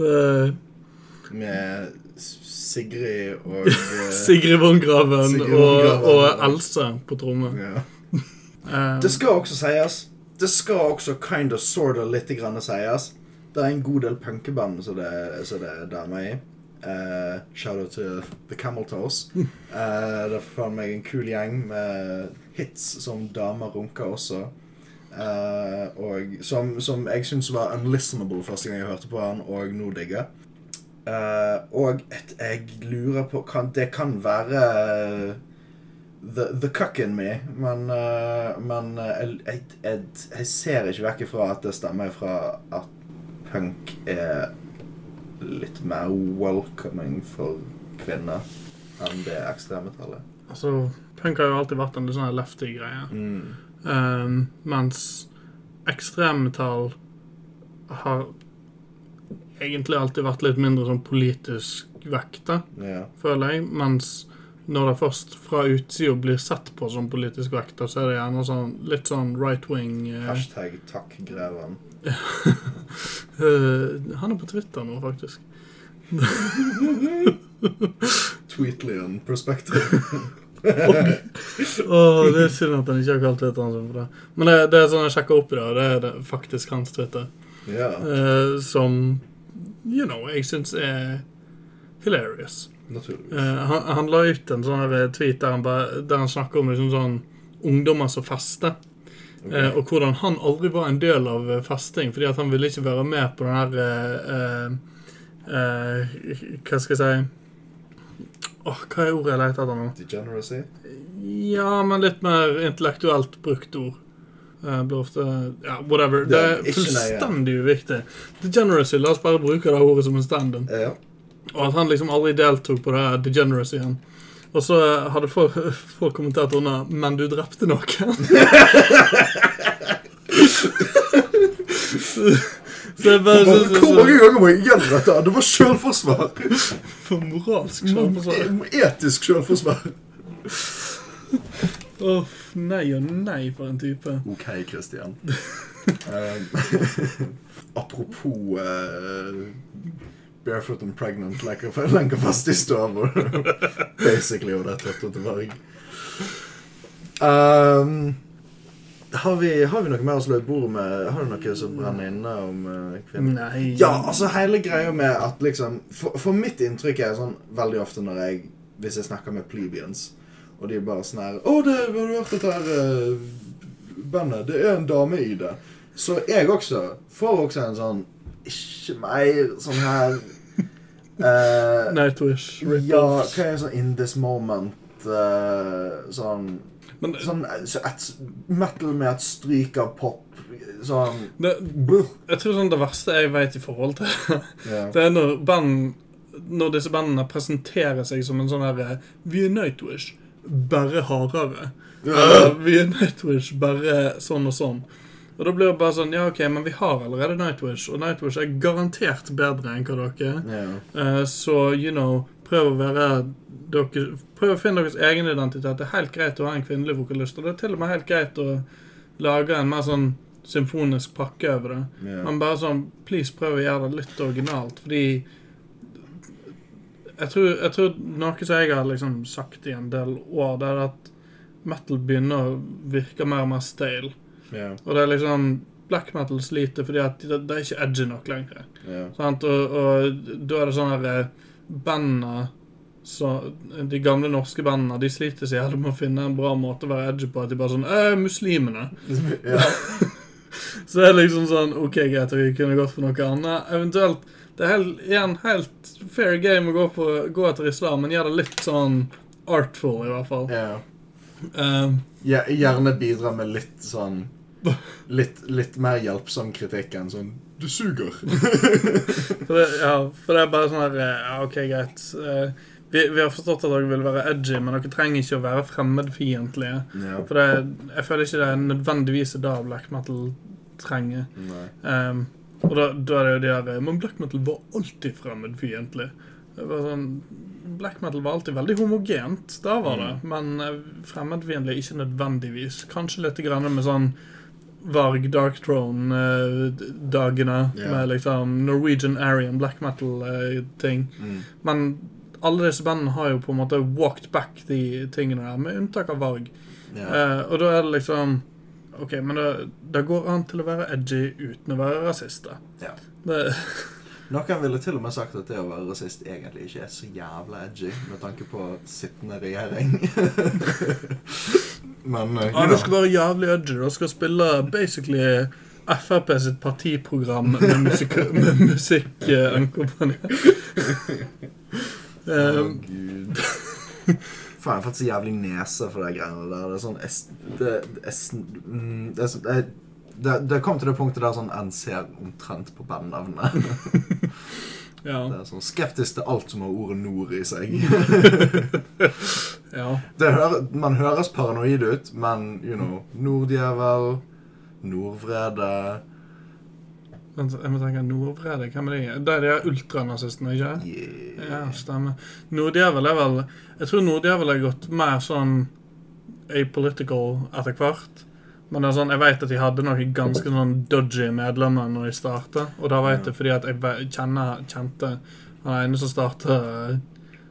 <laughs> Med Sigrid og <laughs> eh, Sigrid Von Graven og, og Else på tromme. ja. Eh, Det skal også sies. Det skal også kind of sort of litt grann sies. Det er en god del punkeband som det, så det er damer i. Uh, Shout-out til The Camel Toes. Uh, <laughs> det er faen meg en kul gjeng med hits som damer runker også. Uh, og som, som jeg syns var unlistenable første gang jeg hørte på han, og nå digger. Uh, og et, jeg lurer på kan, Det kan være eh, the, the cuck in me, men, eh, men eh, jeg, jeg, jeg, jeg ser ikke vekk ifra at det stemmer fra at punk er litt mer welcoming for kvinner enn det ekstremmetallet. altså, punk har jo alltid vært en litt sånn lefty greie. Mm. Um, mens ekstremmetall har egentlig alltid vært litt mindre sånn politisk vekta, yeah. føler jeg. Mens når det først fra utsida blir sett på som politisk vekta, så er det gjerne sånn litt sånn right wing eh, Hashtag takk, Greven. <laughs> eh, Han er på Twitter nå, faktisk. <laughs> Tweetlian perspective. <laughs> oh, det er synd at han ikke har kalt Twitteren sin for det. Men det, det er sånn jeg sjekka opp i dag, det er det faktisk hans Twitter. Yeah. eh, som you know, jeg syns er hilarious. Naturligvis. Eh, han, han la ut en sånn tweet der han, bare, der han snakker om liksom sånn ungdommer som fester. Okay. Uh, og hvordan han aldri var en del av eh, festing, fordi han ville ikke være med på den her eh, eh, Hva skal jeg si Åh, Hva er ordet jeg leter etter nå? Degeneracy? Ja, men litt mer intellektuelt brukt ord. Uh, blir ofte Ja, whatever. Det Det er fullstendig uviktig. Degeneracy, la oss bare bruke det ordet som en stand-in. Ja. Og at han liksom aldri deltok på det her degeneracyen. Og så hadde folk, <laughs> folk kommentert under 'Men du drepte noen'. <laughs> så jeg bare synes det er Hvor så mange ganger må jeg gjøre dette? Det var selvforsvar. for moralsk selvforsvar. Etisk selvforsvar. Åh, nei og nei for en type. Ok, Christian. Um, <laughs> apropos uh, barefoot and pregnant leker, lenker fast i stua. Basically og det tøtt og til varg. Um, har, vi, har vi noe mer å slå i bordet med? Har du noe som brenner inne om uh, kvinner? Nei. Ja, altså hele greia med at liksom For, for mitt inntrykk er sånn veldig ofte når jeg Hvis jeg snakker med plebeians, og de bare sånn her Å, det, har du hørt dette her uh, bandet? Det er en dame i det. Så jeg også får også en sånn Ikke mer sånn her <laughs> uh, Nightwish. Ja, hva er sånn in this moment uh, Sånn Men Sånn eh, så et metal med et stryk av pop. Sånn det, jeg tror sånn det verste jeg vet i forhold til <laughs> yeah. Det er når band Når disse bandene presenterer seg som en sånn her Vi er Nightwish, bare hardere. Uh, vi er Nightwish, bare sånn og sånn. Og da blir det bare sånn Ja, OK, men vi har allerede Nightwish, og Nightwish er garantert bedre enn hva dere er. Ja. Uh, så, you know, prøv å være dere, Prøv å finne deres egen identitet. Det er helt greit å ha en kvinnelig vokalist, og det er til og med helt greit å lage en mer sånn symfonisk pakke over det. Ja. Men bare sånn, please prøv å gjøre det litt originalt, fordi jeg tror, jeg tror noe som jeg har liksom sagt i en del år, det er at metal begynner å virke mer og mer stale. Ja. Og det er liksom Black metal sliter fordi at det, det er ikke edgy nok lenger. Yeah. Sant? Og, og da er det sånn her eh, Bandene så, De gamle norske bandene De sliter så jævlig med å finne en bra måte å være edgy på. At de bare sånn øh, Muslimene. ja. <laughs> Så er liksom sånn OK, greit, vi kunne gått for noe annet. Eventuelt Det er helt, igjen helt fair game å gå, på, gå etter islam, men gjør det litt sånn artful, i hvert fall. ja. Um, ja, Gjerne bidra med litt sånn <laughs> Litt, litt mer hjelpsom kritikk enn sånn Du suger. <laughs> for, det, ja, for det er bare sånn her eh, Ja, OK, greit. Eh, vi, vi har forstått at dere vil være edgy, men dere trenger ikke å være fremmedfiendtlige. Ja. For det, jeg føler ikke det er nødvendigvis det black metal trenger. Um, og da, da er det jo de der Men black metal var alltid fremmedfiendtlig. sånn Black metal var alltid veldig homogent. da var det. Mm. Men eh, fremmedfiendtlig ikke nødvendigvis. Kanskje litt grann med sånn Varg Dark Throne-dagene. yeah. Med liksom Norwegian Aryan black metal-ting. Mm. Men alle disse bandene har jo på en måte walked back de tingene der, med unntak av Varg. Yeah. Uh, og da er det liksom OK, men det, det går an til å være edgy uten å være rasist. Ja. <laughs> Noen ville til og med sagt at det å være rasist egentlig ikke er så jævla edgy, med tanke på sittende regjering. <laughs> Men uh, Ja, det skal være jævlig edgy. Du skal spille basically Frp sitt partiprogram med musikk, med musikk eh. <laughs> Å, Eh, gud. Faen, jeg har fått så jævlig nese for de greiene der. Det er sånn es, det, es, mm, det, det, det, det kom til det punktet der sånn en ser omtrent på bandnavnet. <laughs> ja. Det er sånn skeptisk til alt som har ordet nord i seg. <laughs> ja. Det hører, man høres paranoid ut, men you know Norddjevel, Nordvrede Jeg må tenke Nordvrede, hvem er det? Det er de ultranazistene, ikke yeah. Ja, stemmer. Norddjevel er vel Jeg tror Norddjevel er gått mer sånn apolitical etter hvert. Men det er sånn, jeg vet at de hadde noen ganske sånn dodgy medlemmer når de starta. Og da vet jeg fordi at jeg kjenner, kjente han ene som starta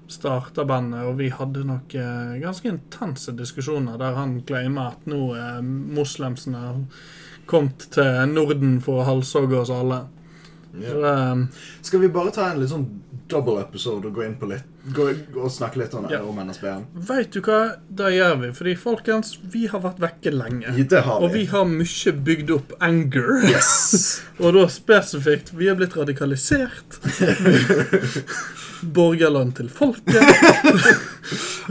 starta bandet, og vi hadde nok eh, ganske intense diskusjoner der han claima at nå er muslimsene kommet til Norden for å halshogge oss alle. Så um, Skal vi bare ta en litt sånn double episode og gå inn på litt gå, gå og snakke litt om, Ja. om NSB-en? Vet du hva? Det gjør vi. Fordi, folkens, vi har vært vekke lenge. Det har Og vi har mye bygd opp anger. Yes! <laughs> Og da spesifikt Vi er blitt radikalisert. <laughs> Borgerland til folket. <laughs>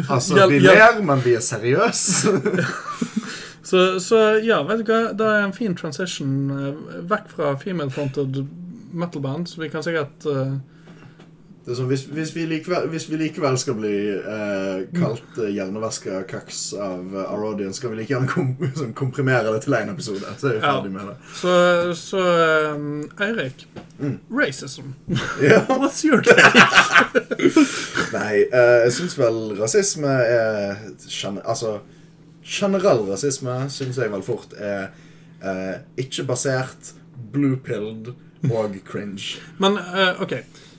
Altså, Hjel- vi ler, men vi er seriøse. Så, så ja, vet du hva? Det er en fin transition eh, vekk fra female-fronted metal-band. Så vi kan sikkert eh, Det er sånn, hvis, hvis, vi likevel, hvis vi likevel skal bli eh, kalt uh, hjernevaska kaks av uh, our audience, skal vi like gjerne kom, <laughs> sånn, komprimere det til én episode. Så er vi Ja. ferdig med det. Så, så um, Eirik. Mm. Racism. <laughs> Yeah. <laughs> What's your take? Nei, eh, jeg syns vel rasisme er Altså, generell rasisme syns jeg vel fort er eh, ikke basert, blue-pilled og cringe. Men eh, OK.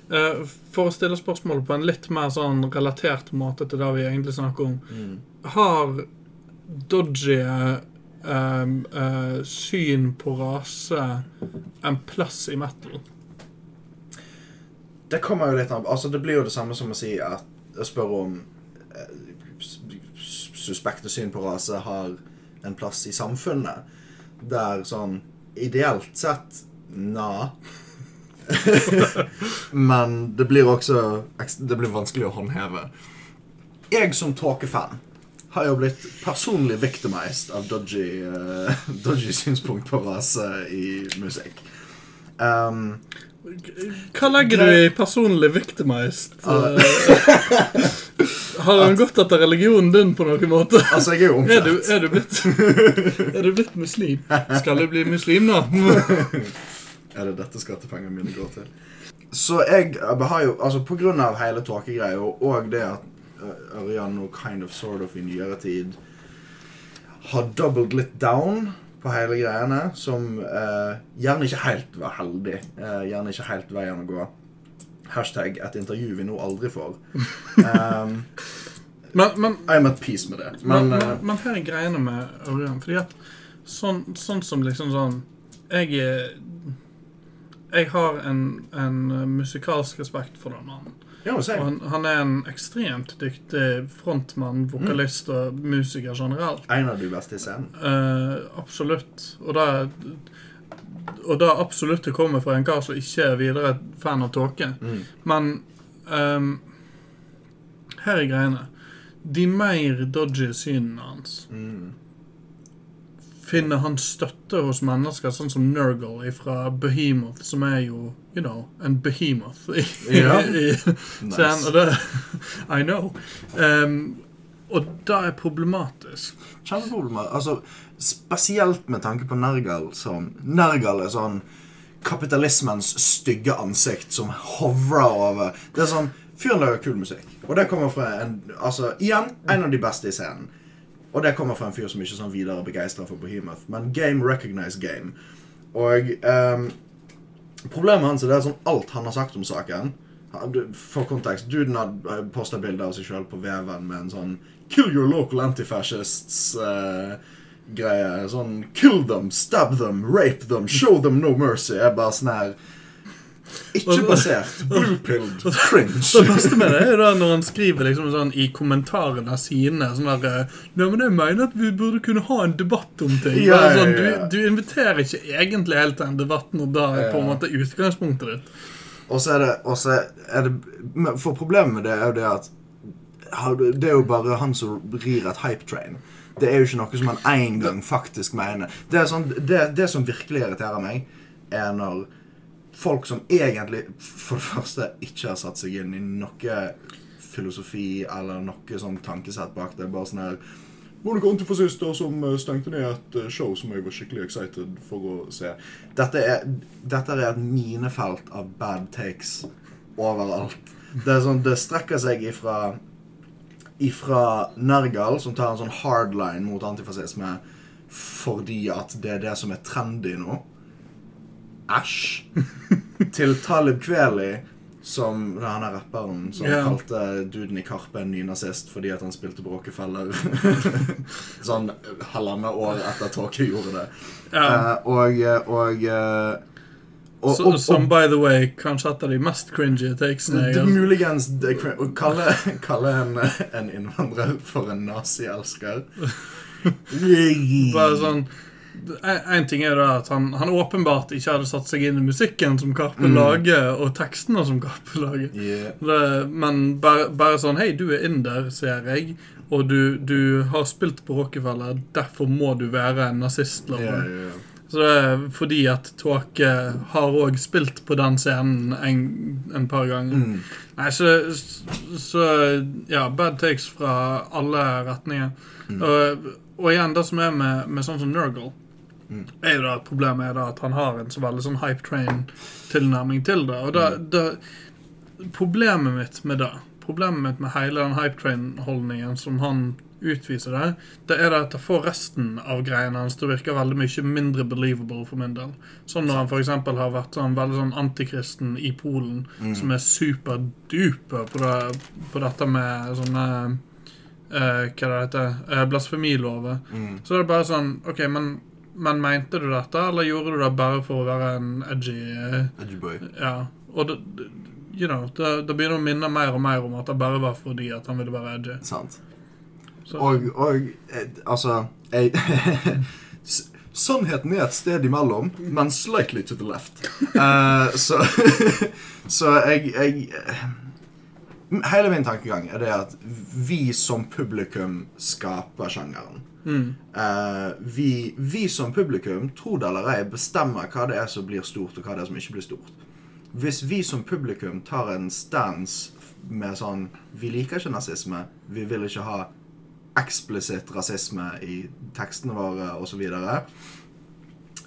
Eh, for å stille spørsmålet på en litt mer sånn relatert måte til det vi egentlig snakker om. Har dodgy eh, eh, syn på rase en plass i metal? Det kommer jo litt an Altså, det blir jo det samme som å si at Å spørre om suspekte syn på rase har en plass i samfunnet. Der sånn Ideelt sett na. <laughs> Men det blir også Det blir vanskelig å håndheve. Jeg som tåkefan har jo blitt personlig victimized av dodgy, uh, <laughs> dodgy synspunkt på rase i musikk. Um, Hva legger du i personlig victimized? Eh, <laughs> har han gått etter religionen din på noen måte? altså, jeg er jo Er du, er, du blitt, er du blitt muslim? Skal du bli muslim, da? Er det dette skattepengene mine går til? Så jeg eh, har jo, altså på grunn av hele tåkegreia, og, det at Ørjan nå kind of sort of i nyere tid har doubled litt down på hele greiene, som eh, gjerne ikke helt var heldig. Eh, gjerne ikke helt veien å gå. Hashtag et intervju vi nå aldri får. <laughs> Um, Men, men I'm at peace med det. Men, Men, men, eh, men her er greiene med Ørjan. Fordi at sånn, sånn som liksom sånn Jeg er Jeg har en, en musikalsk respekt for den mannen. ja, han, han er en ekstremt dyktig frontmann, vokalist og musiker generelt. En av de beste i scenen. Uh, absolutt. Og det og det absolutt det kommer fra en kar som ikke er videre fan av tåke. Mm. Men um, her er greiene. De mer dodgy synene hans Mm. Finner han støtte hos mennesker sånn som Nurgle fra Behemoth, som er jo, you know, en behemoth i, Ja. <laughs> i scenen. Og det <laughs> I know. Um, og det er problematisk. Kjempeproblematisk. Altså, spesielt med tanke på Nergal som Nergal er sånn kapitalismens stygge ansikt som hovrer over. Det er sånn Fyren lager kul musikk. Og det kommer fra en Altså, igjen, en av de beste i scenen. Og det kommer fra en fyr som ikke er sånn videre begeistra for Behemoth. Men game recognize game. Og um, problemet hans er det er sånn alt han har sagt om saken For kontekst, duden har posta bilde av seg sjøl på veven med en sånn Kill your local antifascists eh, greie. Sånn kill them, stab them, rape them, show them no mercy. Er bare sånn her Ikke basert. <laughs> Blue-pilled. Cringe. Det beste med det er da når han skriver liksom sånn i kommentarene sine sånn der eh, Nei, men jeg mener at vi burde kunne ha en debatt om ting. Ja, ja, ja, sånn, du, du inviterer ikke egentlig helt til en debatt når da er på en måte utgangspunktet ditt. Og så er det, og så er det For problemet med det er jo det at Det er jo bare han som rir et hype train. Det er jo ikke noe som han en gang faktisk mener. Det, er sånn, det, det som virkelig irriterer meg, er når folk som egentlig for det første ikke har satt seg inn i noe filosofi eller noe sånn tankesett bak det, bare sånn her var det noen antifascister som eh, stengte ned et eh, show som jeg var skikkelig excited for å se. Dette er, dette er et minefelt av bad takes overalt. Det, sånn, det strekker seg ifra ifra Nergal, som tar en sånn hardline mot antifascisme fordi at det er det som er trendy nå. Æsj. Til Talib Kveli, som han er rapperen som yeah. kalte duden i Karpe en nynazist fordi at han spilte på Rockefeller <laughs> sånn halvannet år etter Tåke gjorde det. Yeah. Eh, og og, eh, og, so, og, som by the way kanskje et av de mest cringy takesene jeg har muligens Å kalle, <laughs> kalle en, en innvandrer for en nazielsker <laughs> Bare sånn en, en ting er at han, han åpenbart ikke hadde satt seg inn i musikken som Karpe Mm. lager, og tekstene som Karpe lager. Yeah. Det, men bare, bare sånn Hei, du er inder, ser jeg. Og du, du har spilt på Rockefeller, derfor må du være en nazist. Yeah, ja. Så det er fordi at Tåke har òg spilt på den scenen en, en par ganger. Mm. Nei, så, så Ja, bad takes fra alle retninger. Mm. Og, og igjen, det som er med, med sånn som Nurgle, Mm. er jo da problemet er da at han har en så veldig sånn hype train-tilnærming til det. Og da, Mm. da Problemet mitt med det, problemet mitt med hele den hype train-holdningen som han utviser der, det er det at det får resten av greiene hans til å virke veldig mye mindre believable for min del. Som når han f.eks. har vært sånn veldig sånn antikristen i Polen, Mm. som er superduper på, det, på dette med sånne uh, Hva det heter uh, Blasfemilover. Mm. Så det er bare sånn OK, men, men mente du dette, eller gjorde du det bare for å være en edgy Edgy boy. Ja. Og det, you know, det, det begynner å minne mer og mer om at det bare var fordi at han ville være edgy. Sant. Så, Og, og eh, altså jeg, <laughs> Sannheten er et sted imellom, men slightly to the left. Uh, så <laughs> så jeg, jeg Hele min tankegang er det at vi som publikum skaper sjangeren. Mm, Eh, vi, vi som publikum, tro det eller ei, bestemmer hva det er som blir stort, og hva det er som ikke blir stort. Hvis vi som publikum tar en stance med sånn Vi liker ikke nazisme. Vi vil ikke ha eksplisitt rasisme i tekstene våre osv.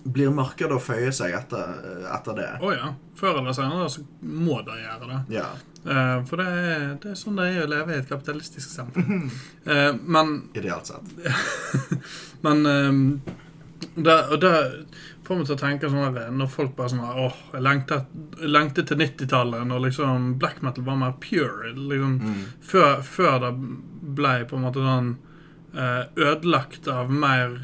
Blir markedet å føye seg etter, etter det? Å ja. Før eller senere så må det gjøre det. Ja. Eh, for det er, det er sånn det er å leve i et kapitalistisk samfunn. Uh, men Idealt sett. <laughs> Men um, det, og det får meg til å tenke sånn at Når folk bare sånn Åh, jeg lengter til 90-tallet, når liksom black metal var mer pure. Liksom, Mm. før, før det ble på en måte sånn uh, ødelagt av mer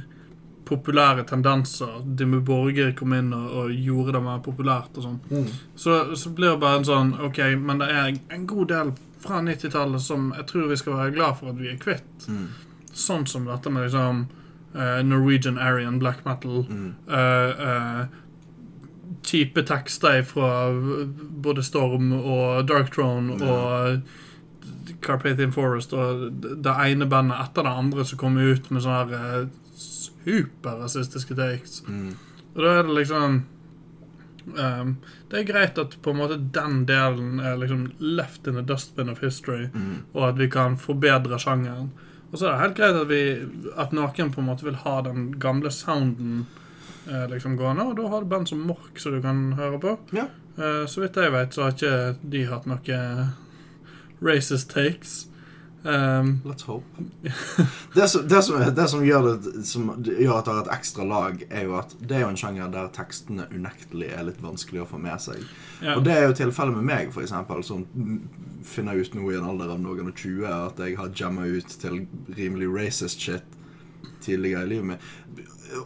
populære tendenser. Dimmu Borger kom inn og, og gjorde det mer populært og sånn. Mm. Så, så blir det bare en sånn OK, men det er en god del fra 90-tallet som jeg tror vi skal være glad for at vi er kvitt. Mm. Sånn som dette med liksom uh, Norwegian Aryan black metal. Mm. Uh, uh, kjipe tekster fra både Storm og Dark Throne og Carpathian Forest og det ene bandet etter det andre som kom ut med sånne her, superrasistiske takes. Mm. Og da er det liksom um, Det er greit at på en måte den delen er liksom left in the dustbin of history, Mm. og at vi kan forbedre sjangeren. Og så er det helt greit at, vi, at noen på en måte vil ha den gamle sounden eh, liksom gående, og da har du band som Mork som du kan høre på. Ja. Eh, så vidt jeg vet, så har ikke de hatt noe racist takes. Um, Let's hope. <laughs> Det som, det som, det som, gjør, det, som gjør at det er et ekstra lag, er jo at det er jo en sjanger der tekstene unektelig er litt vanskelig å få med seg. ja. Og det er jo tilfellet med meg, eksempel, som finner ut nå i en alder av noen og 20 at jeg har jamma ut til rimelig racist shit tidligere i livet mitt.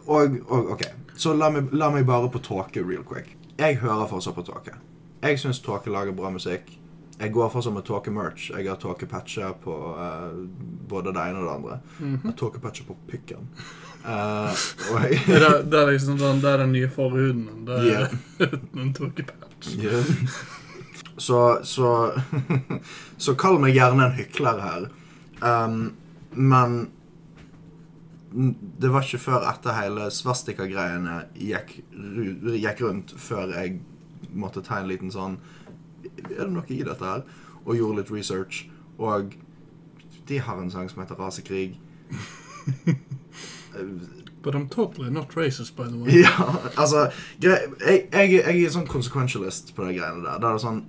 Og, og ok, så la meg, la meg bare på Tåke real quick. Jeg hører fortsatt på Tåke. Jeg syns Tåke lager bra musikk. Jeg går for som å Tåke-merch. Jeg har Tåke-patcher på uh, både det ene og det andre. Mhm. Jeg tåkepatcher på pikken. <laughs> Uh, jeg det, er, det er liksom sånn, det er den nye forhuden. Det er Yeah. <laughs> en tåkepatch. Yeah. Så, så <laughs> Så kall meg gjerne en hykler her. Um, men det var ikke før etter hele svastika-greiene gikk, gikk rundt, før jeg måtte ta en liten sånn Er det noe i dette her? Og gjorde litt research. Og de har en sang som heter Rasekrig. <laughs> But I'm totally not racist, by the way. Ja, altså jeg, jeg, jeg er sånn consequentialist på de greiene der. Det er sånn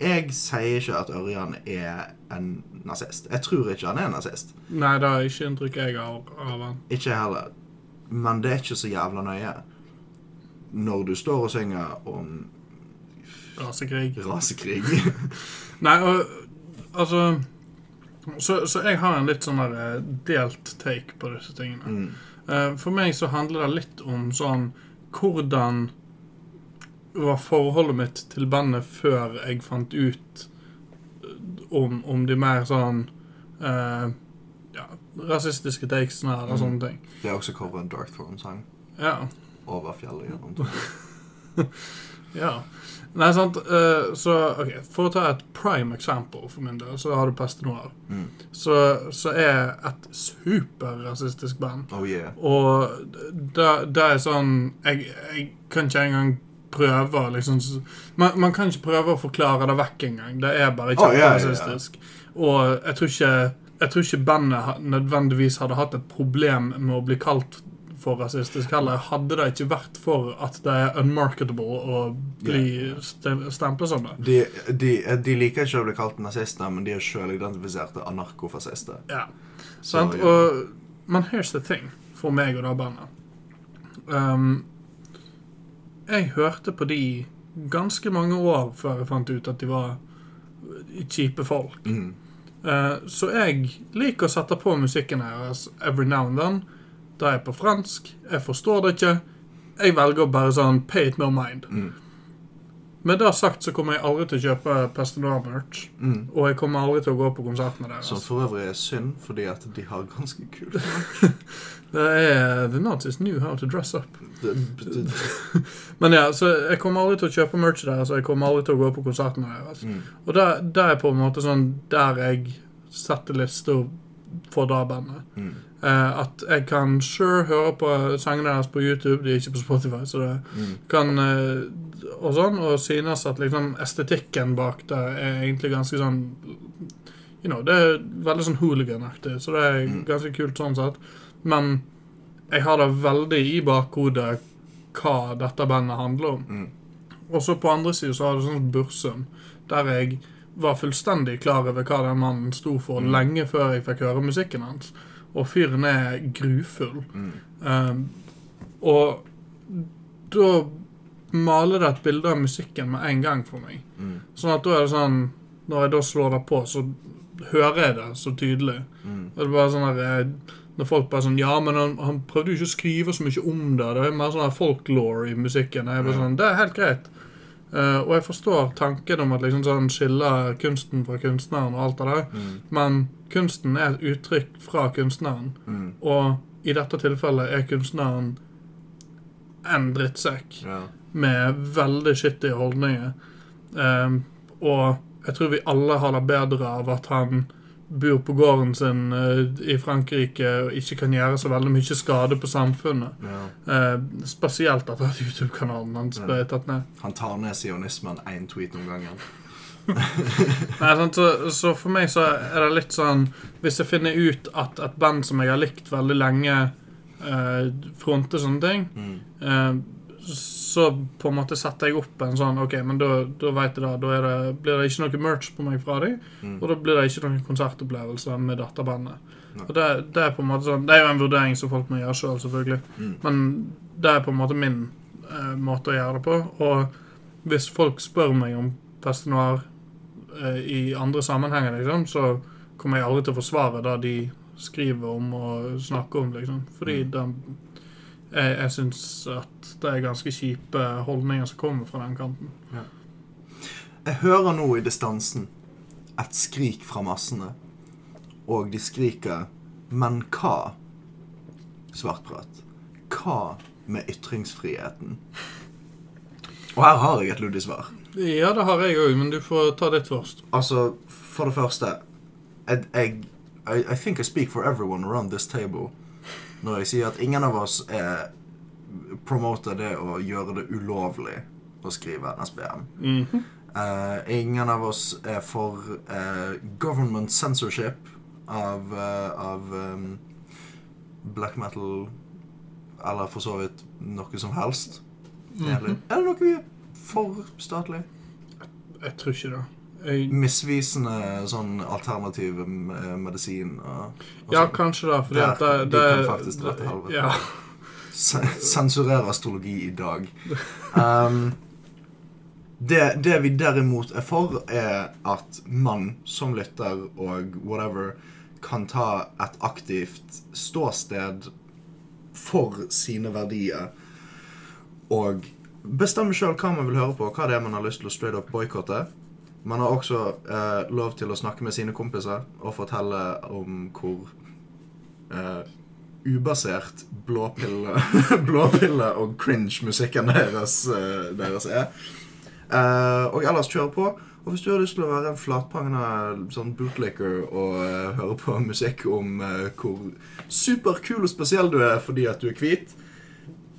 Jeg sier ikke at Ørjan er en nazist. Jeg tror ikke han er en nazist. Nei, det er ikke inntrykk jeg har av han. Ikke heller. Men det er ikke så jævla nøye. Når du står og synger om Rasekrig. rasekrig. <laughs> Nei, og altså så, så jeg har en litt sånn der eh, delt take på disse tingene. Mm. Eh, For meg så handler det litt om sånn Hvordan var forholdet mitt til bandet før jeg fant ut eh, om, om de mer sånn eh, ja, rasistiske takesene eller Mm. sånne ting. Det er også coveret en Dark Throne-sang. Ja. Over fjellet gjennom <laughs> ja. Nei, sant. Uh, så OK, for å ta et prime example for min del, så har du Peste Noir. mm. Så, så er et superrasistisk band Oh yeah. Og det, er sånn jeg, jeg kan ikke engang prøve liksom man, man kan ikke prøve å forklare det vekk engang. Det er bare ikke ja, ja, ja. Yeah. Og jeg tror ikke Jeg tror ikke bandet nødvendigvis hadde hatt et problem med å bli kalt for rasistisk heller. Hadde det ikke vært for at det er unmarketable å bli stem- stemplet som det. De, de, de liker ikke å bli kalt nazister, men de er sjøl identifiserte anarkofascister. Ja. Så, Sant? ja. Og, men here's the thing for meg og det bandet. Um, jeg hørte på de ganske mange år før jeg fant ut at de var kjipe folk. Mm. Uh, så jeg liker å sette på musikken deres every now and then. Da er på fransk. Jeg forstår det ikke. Jeg velger bare sånn pay it no mind. Mm. Med det sagt så kommer jeg aldri til å kjøpe Pestinor-merch. Mm. Og jeg kommer aldri til å gå på konsertene deres. Som for øvrig er synd, fordi at de har ganske kult <laughs> Det er The Nazis knew how to dress up. Det- det- <laughs> Men ja, så jeg kommer aldri til å kjøpe merch deres, og jeg kommer aldri til å gå på konsertene deres. mm. Og det, det er på en måte sånn der jeg setter lista for det bandet. Mm. Eh, at jeg kan sure høre på sangene deres på YouTube, de er ikke på Spotify, så det Mm. kan uh, Og sånn, og synes at liksom estetikken bak det er egentlig ganske sånn You know, det er veldig sånn hooliganaktig, så det er Mm. ganske kult sånn sett. Men jeg har det veldig i bakhodet hva dette bandet handler om. Mm. Og så på andre siden så har du sånn Bursum, der jeg var fullstendig klar over hva den mannen sto for Mm. lenge før jeg fikk høre musikken hans. Og fyren er grufull. Mm. Um, og da maler det et bilde av musikken med en gang for meg. Mm. Sånn at da er det sånn Når jeg da slår det på, så hører jeg det så tydelig. Mm. Og det er bare sånn eh, Når folk bare sånn Ja, men han, han prøvde jo ikke å skrive så mye om det. Det er mer sånn folklore i musikken. Jeg bare sånn, Det er helt greit. Uh, og jeg forstår tanken om at liksom sånn skille kunsten fra kunstneren og alt det der, Mm. men kunsten er et uttrykk fra kunstneren. Mm. Og i dette tilfellet er kunstneren en drittsekk Ja. med veldig skittige holdninger. Um, og jeg tror vi alle har det bedre av at han bor på gården sin eh, i Frankrike og ikke kan gjøre så veldig mye skade på samfunnet. ja. Uh, spesielt etter at YouTube-kanalen hans ble tatt ned. Han tar ned sionismen én tweet om gangen. <laughs> Nei, sant? Så, så for meg så er det litt sånn Hvis jeg finner ut at et band som jeg har likt veldig lenge, eh, fronter sånne ting, Mm. eh, så på en måte setter jeg opp en sånn OK, men da, da vet jeg da, da det, blir det ikke noe merch på meg fra dem. Mm. Og da blir det ikke noen konsertopplevelse med datterbandet. Og det, det er på en måte sånn Det er jo en vurdering som folk må gjøre sjøl, selv, selvfølgelig. Mm. Men det er på en måte min eh, måte å gjøre det på. Og hvis folk spør meg om Peste Noir i andre sammenhenger, liksom, så kommer jeg aldri til å forsvare det de skriver om og snakker om, liksom. Fordi Mm. den, jeg, jeg syns at det er ganske kjipe holdninger som kommer fra den kanten. Jeg hører nå i distansen et skrik fra massene. Og de skriker 'Men hva?' Svartprat. Hva med ytringsfriheten? Og her har jeg et luddig svar. Ja, det har jeg òg, men du får ta ditt først. Altså, for det første jeg, jeg, I, I think I speak for everyone around this table når jeg sier at ingen av oss er promoter det å gjøre det ulovlig å skrive NSBM. Mm -hmm. uh, ingen av oss er for uh, government censorship av, uh, av um, black metal Eller for så vidt noe som helst. Mm -hmm. Er det noe vi for statlig? Jeg tror ikke det. Jeg, Misvisende sånn alternativ eh, medisin og, og ja, sånn. kanskje det, fordi Der, at det, de det kan faktisk dra til helvete. Ja. Se- Sensurere astrologi i dag. Um, det, det vi derimot er for, er at man som lytter og whatever kan ta et aktivt ståsted for sine verdier og bestemme sjøl hva man vil høre på, hva det er man har lyst til å straight up boikotte. Man har også eh, lov til å snakke med sine kompiser og fortelle om hvor eh, ubasert blåpille, <laughs> blåpille og cringe-musikken deres, eh, deres er. Eh, og ellers kjøre på. Og hvis du har lyst til å være en flatpangende sånn bootlicker og eh, høre på musikk om eh, hvor superkul og spesiell du er fordi at du er hvit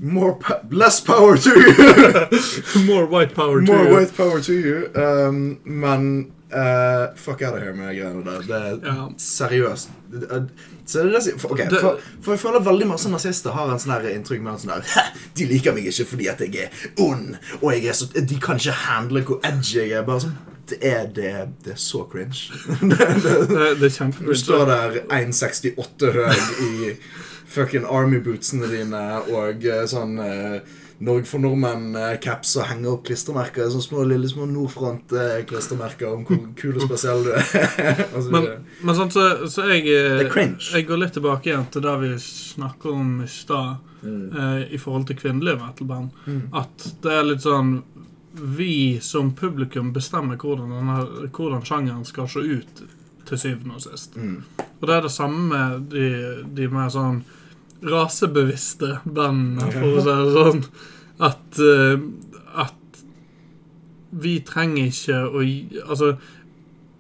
More pa less power to you! <laughs> More white power to More you. white power to you. Um, men uh, fuck out of here med greiene der. Det er Ja. seriøst. Det- Så det er som- for, Det- for, for jeg føler veldig masse nazister har en sånn inntrykk med en sånn der De liker meg ikke fordi at jeg er ond, og jeg er så, de kan ikke handle hvor edgy jeg er. Bare sånn Det er, det, det er så cringe. <laughs> det, det, Det, er kjempecringe. du står der 1,68 høy i fucking army-bootsene dine og eh, sånn eh, Norge for nordmenn-caps og henger opp klistremerker. Sånne små, lille små Nordfront-klistremerker om hvor kul og spesiell du er. <laughs> altså, Men, men sånn, så, så jeg eh. Jeg går litt tilbake igjen til det vi snakker om i stad, Mm. eh, i forhold til kvinnelige metalband. Mm. At det er litt sånn Vi som publikum bestemmer hvordan, denne, hvordan sjangeren skal se ut til syvende og sist. Mm. Og det er det samme med de, de mer sånn rasebevisste bandene, for å si det sånn. At, eh, at vi trenger ikke å Altså,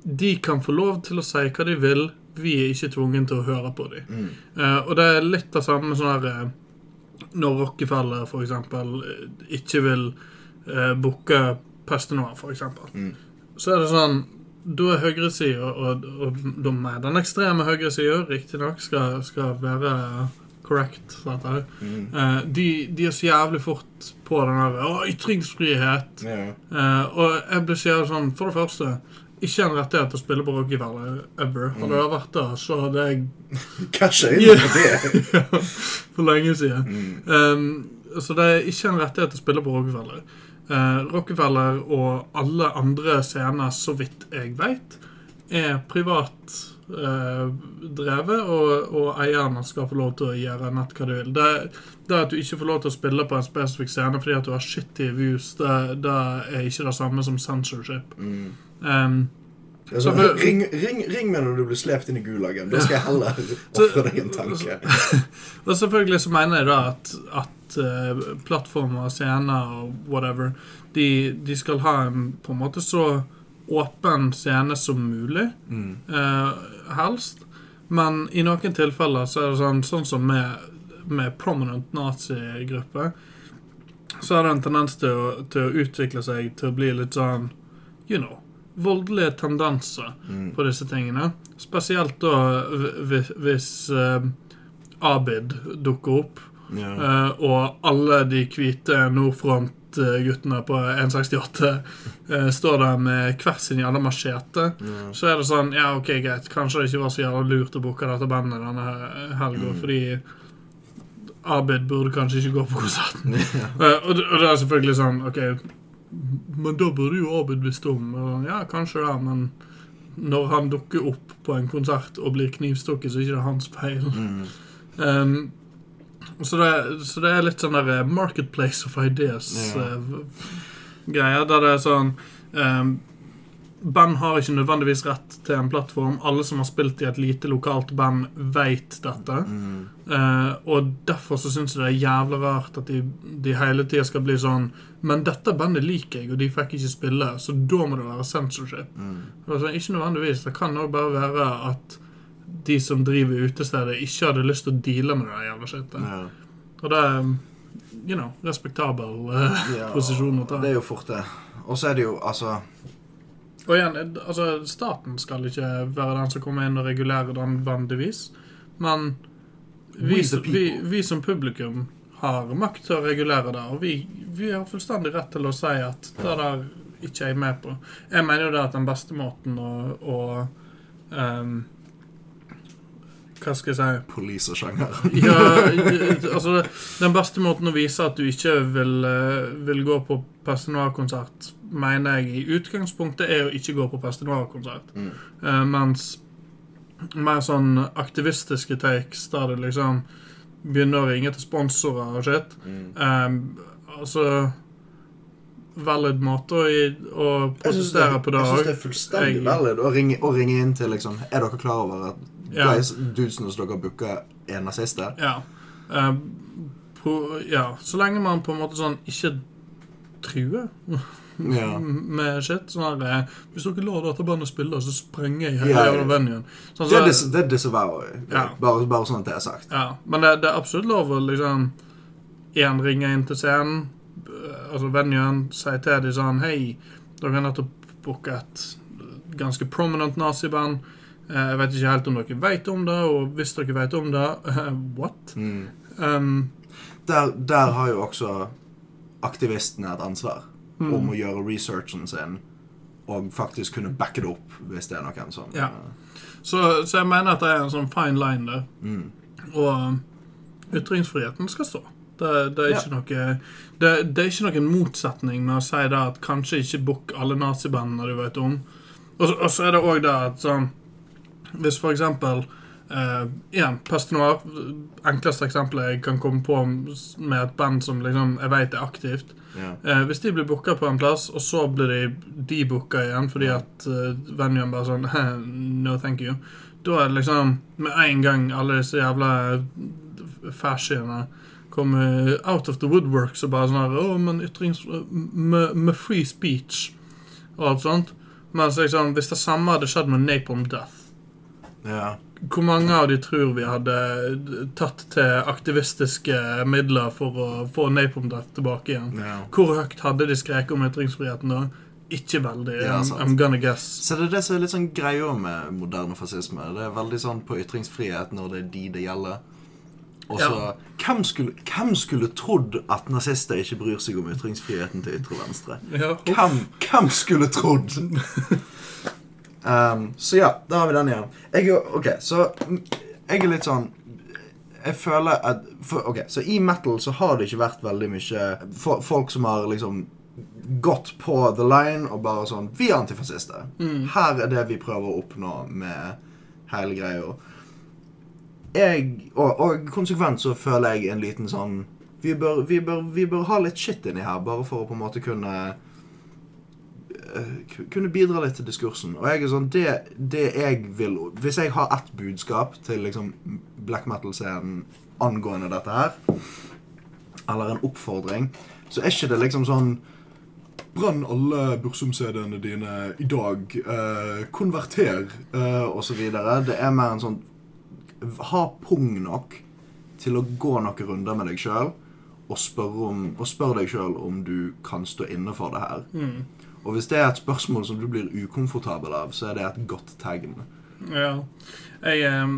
de kan få lov til å si hva de vil. Vi er ikke tvungen til å høre på dem. Mm. Uh, og det er litt det samme sånn her eh, Når Rockefeller for eksempel ikke vil uh, booke Peste Noir, for eksempel. Mm. Så er det sånn Da er høyresida, og, og de med den ekstreme høyresida, riktignok, skal, skal være correct. Mm. Uh, de, de er så jævlig fort på den der Å, ytringsfrihet. Yeah. Uh, og jeg blir så jævlig sånn For det første ikke en rettighet til å spille på Rockefeller ever. Hadde det vært det, så hadde jeg <laughs> Casha inn på det. <laughs> for lenge siden. Mm. Um, så det er ikke en rettighet til å spille på Rockefeller. Uh, Rockefeller og alle andre scener, så vidt jeg vet, er privat eh, drevet, og, og eierne skal få lov til å gjøre nett hva de vil. Det, det at du ikke får lov til å spille på en spesifikk scene fordi at du har shitty views, det, det er ikke det samme som censorship. Mm. Um, Det er sånn, Så for- ring, ring, ring meg når du blir slept inn i gulagen. Da skal jeg heller <laughs> ofre deg en tanke. <laughs> Og selvfølgelig så mener jeg da at, at eh, plattformer, scener og whatever, de, de skal ha en på en måte så åpen scene som mulig, Mm. eh, helst. Men i noen tilfeller så er det sånn, sånn som med, med prominent nazigrupper, så er det en tendens til å, til å utvikle seg til å bli litt sånn, you know, voldelige tendenser Mm. på disse tingene. Spesielt da hvis, hvis eh, Abid dukker opp yeah. Eh, og alle de hvite Nordfront-guttene på 168 eh, står der med hver sin jævla machete. Ja. Så er det sånn Ja, OK, greit. Kanskje det ikke var så jævla lurt å booke dette bandet denne helga, Mm. fordi Abid burde kanskje ikke gå på konserten. <laughs> Eh, og, det- og det er selvfølgelig sånn OK, men da burde jo Abid bli stum. Sånn, ja, kanskje det, men når han dukker opp på en konsert og blir knivstukket, så er det ikke hans feil. Mm. Um, så, det, så det er litt sånn der eh, Marketplace of Ja. Ideas-greier. der det er sånn um, Band har ikke nødvendigvis rett til en plattform. Alle som har spilt i et lite lokalt band, veit dette. Mm. Uh, og derfor så syns jeg det er jævla rart at de, de hele tida skal bli sånn Men dette bandet liker jeg, og de fikk ikke spille, så da må det være censorship. Mm. Altså, ikke nødvendigvis. Det kan òg bare være at de som driver utestedet, ikke hadde lyst til å deale med det jævla shitet. Ja. Og det er you know, respektabel eh, Ja, <laughs> posisjon å ta. Det er jo fort det. Og så er det jo altså Og igjen, altså, staten skal ikke være den som kommer inn og regulerer den vanligvis, men vi, vi, vi som publikum har makt til å regulere det, og vi, vi har fullstendig rett til å si at det der ikke er jeg med på. Jeg mener jo det at den beste måten å, å ehm, Hva skal jeg si police og sjanger. ja, <laughs> altså Den beste måten å vise at du ikke vil, eh, vil gå på Pestinoir-konsert, mener jeg i utgangspunktet er å ikke gå på Pestinoir-konsert. Mm. Uh, mens mer sånn aktivistiske takes der det liksom begynner å ringe til sponsorer og shit Mm. uh, Altså Valid måte å, å syns protestere på det jeg synes det er fullstendig Jeg- valid å ringe, å ringe inn til liksom Er dere klar over at Ja. guys, dudesene som dere en er nazister? Ja. Uh, på, ja. Så lenge man på en måte sånn ikke truer <laughs> Ja. med shit. Sånn her eh, Hvis dere lar dette bandet spille, så sprenger jeg hele Ja, venuen. Sånn, så- det disavower jeg. Ja. Bare, bare sånn at det er sagt. ja. Men det, det er absolutt lov å liksom Én ringe inn til scenen, eh, altså venuen, si til dem sånn Hei, dere har nettopp booka et ganske prominent naziband. Eh, Jeg vet ikke helt om dere vet om det, og hvis dere vet om det What? Mm. Um, Der, der har jo også aktivistene et ansvar Mm. om å gjøre researchen sin og faktisk kunne backe det opp hvis det er noen som Ja. Så, så jeg mener at det er en sånn fine line der. Mm. Og um, ytringsfriheten skal stå. Det, det, er Ja. noe, det, det er ikke noen motsetning med å si det at kanskje ikke book alle nazibandene du vet om. Og så, og så er det òg det at sånn Hvis for eksempel eh, Igjen, Peste Noir. Enkleste eksempelet jeg kan komme på med et band som liksom jeg vet er aktivt. Yeah. Uh, hvis de blir booka på en plass, og så blir de debooka igjen fordi at uh, venuen bare sånn <laughs> No, thank you. Da er det liksom med en gang alle disse jævla fasciene kommer out of the woodworks og bare sånn her Å, men ytrings... Med, med free speech og alt sånt. Mens liksom, hvis det samme hadde skjedd med Napalm Death ja. hvor mange av de tror vi hadde tatt til aktivistiske midler for å få Napalm Death tilbake igjen? ja. Hvor høyt hadde de skreket om ytringsfriheten da? Ikke veldig. Ja, I'm. I'm gonna guess. Så det er det som er litt sånn greia med moderne fascisme. Det er veldig sånn på ytringsfrihet når det er de det gjelder. Og så Ja. hvem, skulle, hvem skulle trodd at nazister ikke bryr seg om ytringsfriheten til ytre venstre? Ja, Hvem, hvem skulle trodd? <laughs> um, så ja, da har vi den igjen. Jeg, ok, så mm, jeg er litt sånn Jeg føler at for, Ok, så i metal så har det ikke vært veldig mye for, folk som har liksom gått på the line og bare sånn Vi er antifascister. Her er det vi prøver å oppnå med hele greia. Jeg, og, og konsekvent så føler jeg en liten sånn vi bør, vi, bør, vi bør ha litt shit inni her, bare for å på en måte kunne ku- kunne bidra litt til diskursen. Og jeg er sånn, det, det jeg vil Hvis jeg har ett budskap til liksom black metal-scenen angående dette her, eller en oppfordring, så er ikke det liksom sånn Brann alle Bursum-CD-ene dine i dag. Eh, konverter, eh, osv. Det er mer en sånn Ha pung nok til å gå noen runder med deg sjøl og spør deg sjøl om du kan stå inne for det her. Mm. Og hvis det er et spørsmål som du blir ukomfortabel av, så er det et godt tegn. Ja. Jeg, eh,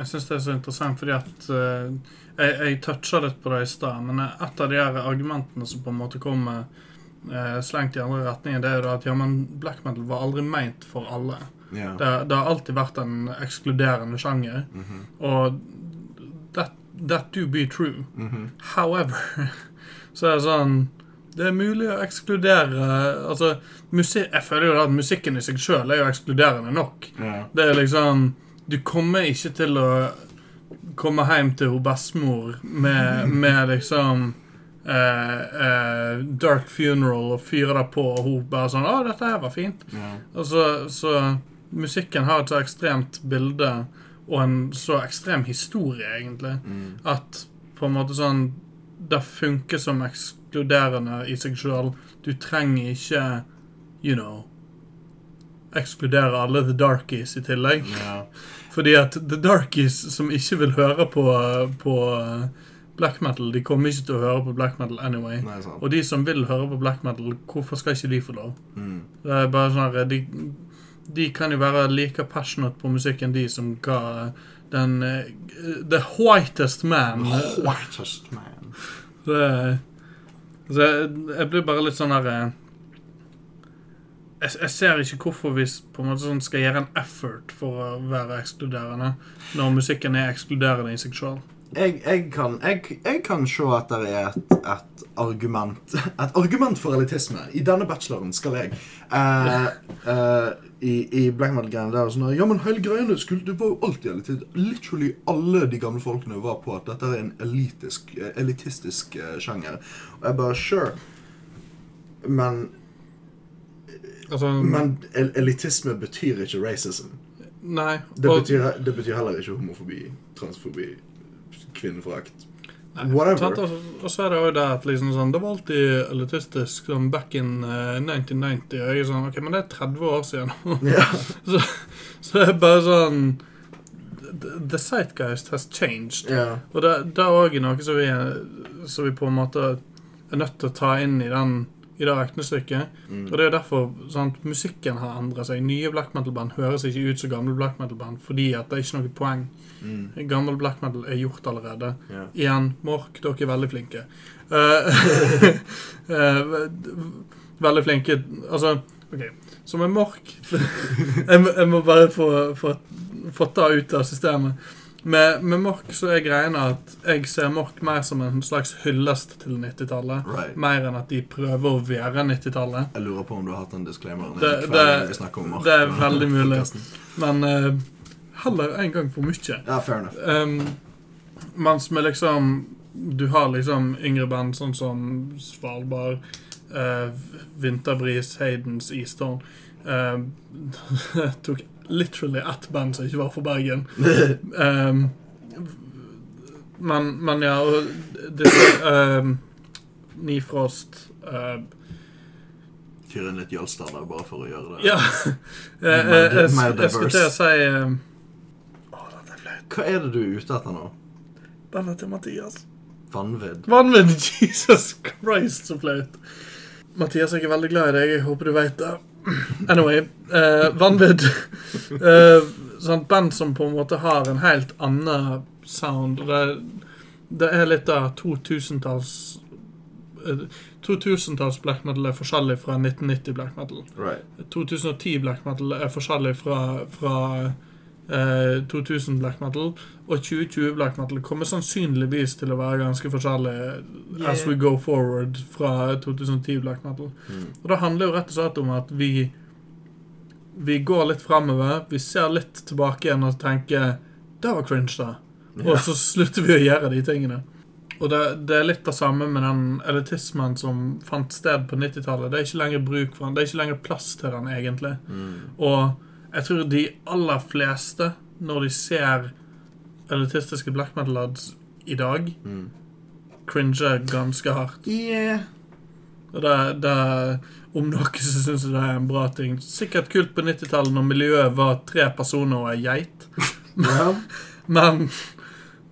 Jeg syns det er så interessant fordi at eh, Jeg, jeg toucha litt på det i stad, men et av de her argumentene som på en måte kommer eh, slengt i andre retninger, det er jo at ja, men black metal var aldri meint for alle. Ja. Det, det har alltid vært en ekskluderende sjanger, Mhm. og that, that do be true. Mhm. However, <laughs> så er det sånn Det er mulig å ekskludere Altså, Jeg føler jo at musikken i seg sjøl er jo ekskluderende nok. Ja. Det er liksom Du kommer ikke til å komme hjem til hun bestemor med, med liksom Uh, uh, Dark Funeral og fyre det på, og hun bare sånn 'Å, dette her var fint'. Ja. Og så, så musikken har et så ekstremt bilde og en så ekstrem historie, egentlig, Mm. at på en måte sånn Det funker som ekskluderende i seg sjøl. Du trenger ikke, you know Ekskludere alle the darkies i tillegg. Yeah. Fordi at the darkies som ikke vil høre på, på black metal, de kommer ikke til å høre på black metal anyway. Nei. Og de som vil høre på black metal, hvorfor skal ikke de få lov? Mm. Det er bare sånn her, de, de kan jo være like passionate på musikk enn de som ga den eh, The whitest man. The Whitest man. Det, så jeg, jeg blir bare litt sånn her eh, jeg, jeg ser ikke hvorfor vi på en måte sånn skal gjøre en effort for å være ekskluderende, når musikken er ekskluderende i seg sjøl. Jeg, jeg, kan, jeg, jeg kan se at det er et, et argument <laughs> Et argument for elitisme. I denne bacheloren skal jeg eh, eh, I, i black metal-greiene der sånn Ja, men hele greiene skulle, Det var jo alltid elitistisk. Literally alle de gamle folkene var på at dette er en elitisk, eh, elitistisk eh, sjanger. Og jeg bare Sure. Men, Altså, men el elitisme betyr ikke racism. nei. Det betyr, det betyr heller ikke homofobi, transfobi, kvinneforakt. Whatever. og, så- er det jo det at liksom sånn, det var alltid elitistisk sånn back in uh, 1990. Og jeg er sånn, ok, Men det er 30 år siden. <laughs> Ja. så, så det er bare sånn The zeitgeist has changed. Yeah. Og det, det er òg noe som vi, som vi på en måte er nødt til å ta inn i, den, i det regnestykket. Mm. Og det er jo derfor sant, musikken har endret seg. Nye black metal-band høres ikke ut som gamle black metal-band fordi at det er ikke noe poeng. Mm. Gammel black metal er gjort allerede. Yeah. Igjen, Mork, dere er veldig flinke. <laughs> Eh, <laughs> eh, veldig flinke Altså, OK. Som en Mork <laughs> jeg, jeg må bare få, få, få ta ut av systemet. Med, med Mork så er greia at jeg ser Mork mer som en slags hyllest til 90-tallet. Right. Mer enn at de prøver å være 90-tallet. Jeg lurer på om du har hatt en disclaimer Det- det- vi det er veldig mulig. Men uh, heller en gang for mye. Ja, fair enough. Um, mens med liksom Du har liksom yngre band sånn som Svalbard, uh, Vinterbris, Heidens, Eastone. Uh, <laughs> tok literally ett band som ikke var fra Bergen. Um, <laughs> men, men ja, og disse um, Nifrost uh, Fyre inn litt Jølstad der bare for å gjøre det. Ja. <laughs> Eh, eh, jeg, jeg skulle til å si um, Å, dette er flaut. Hva er det du er ute etter nå? Bandet til Mathias. Vanvidd? Vanvidd! <laughs> Jesus Christ, så flaut. Mathias er ikke veldig glad i deg. Jeg håper du vet det. Anyway. eh, vanvidd. Eh, sånn band som på en måte har en helt annen sound. Det, det er litt av 2000-talls eh, 2000-talls black metal er forskjellig fra 1990 black metal. Right. 2010 black metal er forskjellig fra, fra eh, 2000 black metal. Og 2020 black metal kommer sannsynligvis til å være ganske forskjellig as we go forward fra 2010 black metal. Mm. Og det handler jo rett og slett om at vi vi går litt framover, vi ser litt tilbake igjen og tenker Det var cringe, da. Og så slutter vi å gjøre de tingene. Og det, det er litt det samme med den elitismen som fant sted på 90-tallet. Det er ikke lenger bruk for den, det er ikke lenger plass til den, egentlig. Mm. Og jeg tror de aller fleste, når de ser elitistiske black metal-lads i dag, Mm. cringer ganske hardt. Yeah. Og det, det Om noe så syns jeg det er en bra ting. Sikkert kult på 90-tallet når miljøet var tre personer og ei geit. <laughs> Ja. Men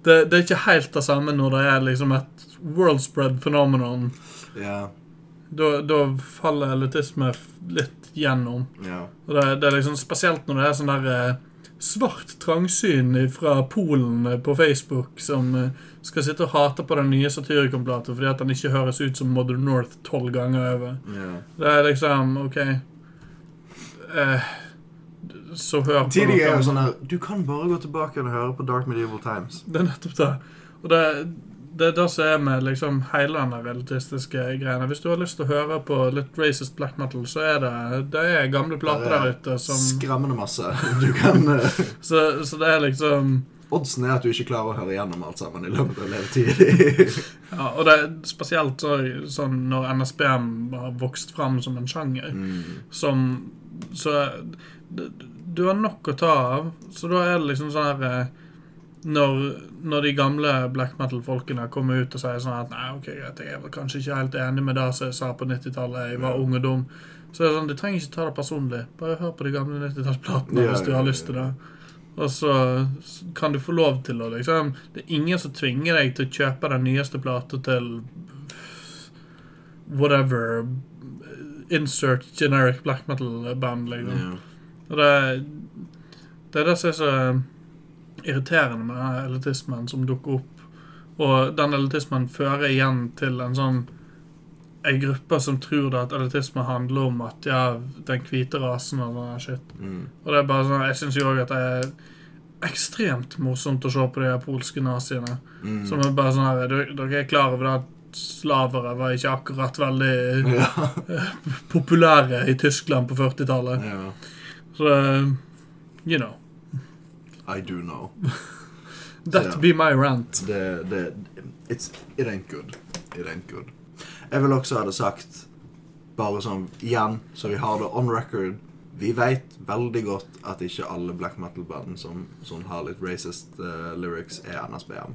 det, det er ikke helt det samme når det er liksom et world spread phenomenon. Ja. Da, da faller elitisme litt gjennom. Ja. Det, det er liksom spesielt når det er sånn der eh, svart trangsyn fra Polen eh, på Facebook som eh, skal sitte og hate på den nye Satyricon-plata fordi at den ikke høres ut som Modern North tolv ganger over. Ja. Det er liksom OK eh, Så hør på Tidligere er jo sånn der Du kan bare gå tilbake og høre på Dark Medieval Times. Det er nettopp det. Og det, det er det som er med liksom hele den relativistiske greiene. Hvis du har lyst til å høre på litt racist black metal, så er det, det er gamle plater Der er ute som Skremmende masse. <laughs> Du kan eh, så, så det er liksom Oddsen er at du ikke klarer å høre gjennom alt sammen i løpet av levetid. <laughs> Ja, og det er spesielt så, sånn når NSBM har vokst fram som en sjanger, mm. som Så du har nok å ta av. Så da er det liksom sånn her eh, når, når de gamle black metal-folkene kommer ut og sier sånn at Nei, ok, greit, jeg er kanskje ikke helt enig med det som jeg sa på 90-tallet, jeg var ung og dum. Så det er sånn, Du trenger ikke ta det personlig. Bare hør på de gamle 90-tallsplatene Ja, hvis du har lyst til det. Og så kan du få lov til å liksom Det er ingen som tvinger deg til å kjøpe den nyeste plata til whatever Insert generic black metal-band, liksom. Ja. Og det, det er det som er så irriterende med denne elitismen som dukker opp. Og den elitismen fører igjen til en sånn en gruppe som tror at elitisme handler om at ja, den hvite rasen og sånn shit. Mm. Og det er bare sånn, jeg syns jo òg at det er ekstremt morsomt å se på de her polske naziene. Mm. Som er bare sånn her Dere er klar over det at slavere var ikke akkurat veldig Ja. populære i Tyskland på 40-tallet. ja. Så det You know. I do know. <laughs> That yeah. be my rant. Det, det it's, It ain't good. It ain't good. Jeg vil også ha det sagt, bare sånn igjen, så vi har det on record Vi vet veldig godt at ikke alle black metal-band som, som har litt racist uh, lyrics, er NSBM.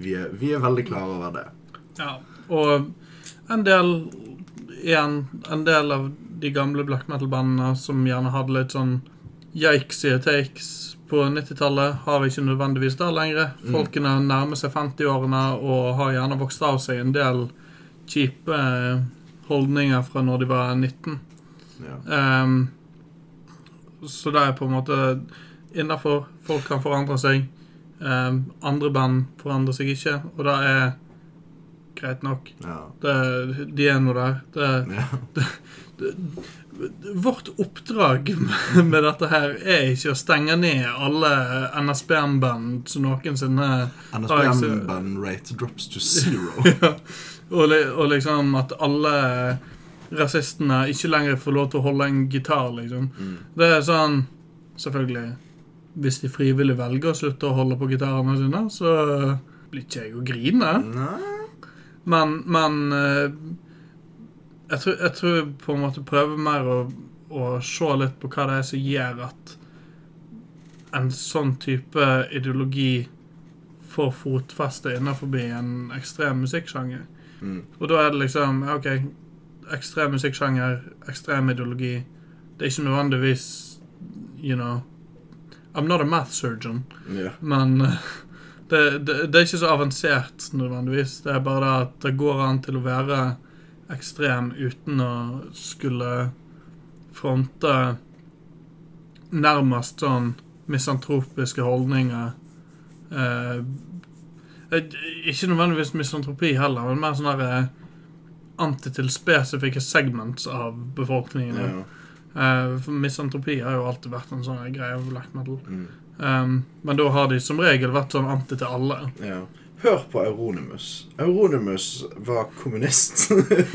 Vi er, vi er veldig klar over det. Ja. Og en del Igjen, en del av de gamle black metal-bandene som gjerne hadde litt sånn yikesy takes på 90-tallet, har ikke nødvendigvis det lenger. Mm. Folkene nærmer seg 50-årene og har gjerne vokst av seg en del kjipe eh, holdninger fra når de var 19. Ja. Um, så det er på en måte innafor. Folk kan forandre seg. Um, andre band forandrer seg ikke, og det er greit nok. Ja. Det, de er nå der. Det, ja. Vårt oppdrag <laughs> med, dette her er ikke å stenge ned alle NSBM-band som noensinne NSBM-band rate drops to zero. <laughs> ja, og, og liksom at alle rasistene ikke lenger får lov til å holde en gitar, liksom. Mm. Det er sånn Selvfølgelig, hvis de frivillig velger å slutte å holde på gitarene sine, så blir ikke jeg å grine. Nei. Men, men eh, jeg, tror, jeg tror på en måte prøver mer å, å se litt på hva det er som gjør at en sånn type ideologi får fotfeste innenfor en ekstrem musikksjanger. Mm. Og da er det liksom OK, ekstrem musikksjanger, ekstrem ideologi Det er ikke nødvendigvis You know I'm not a math surgeon. yeah. Men eh, <laughs> det, det, det er ikke så avansert nødvendigvis. Det er bare det at det går an til å være ekstrem uten å skulle fronte nærmest sånn misantropiske holdninger. Eh, eh, ikke nødvendigvis misantropi heller, men mer sånn herre antitilspesifikke spesifikke segments av befolkningen. Ja. Eh, for misantropi har jo alltid vært en sånn greie over black metal. Mm. Um, men da har de som regel vært sånn anti til alle. Ja. Hør på Euronimus. Euronimus var kommunist.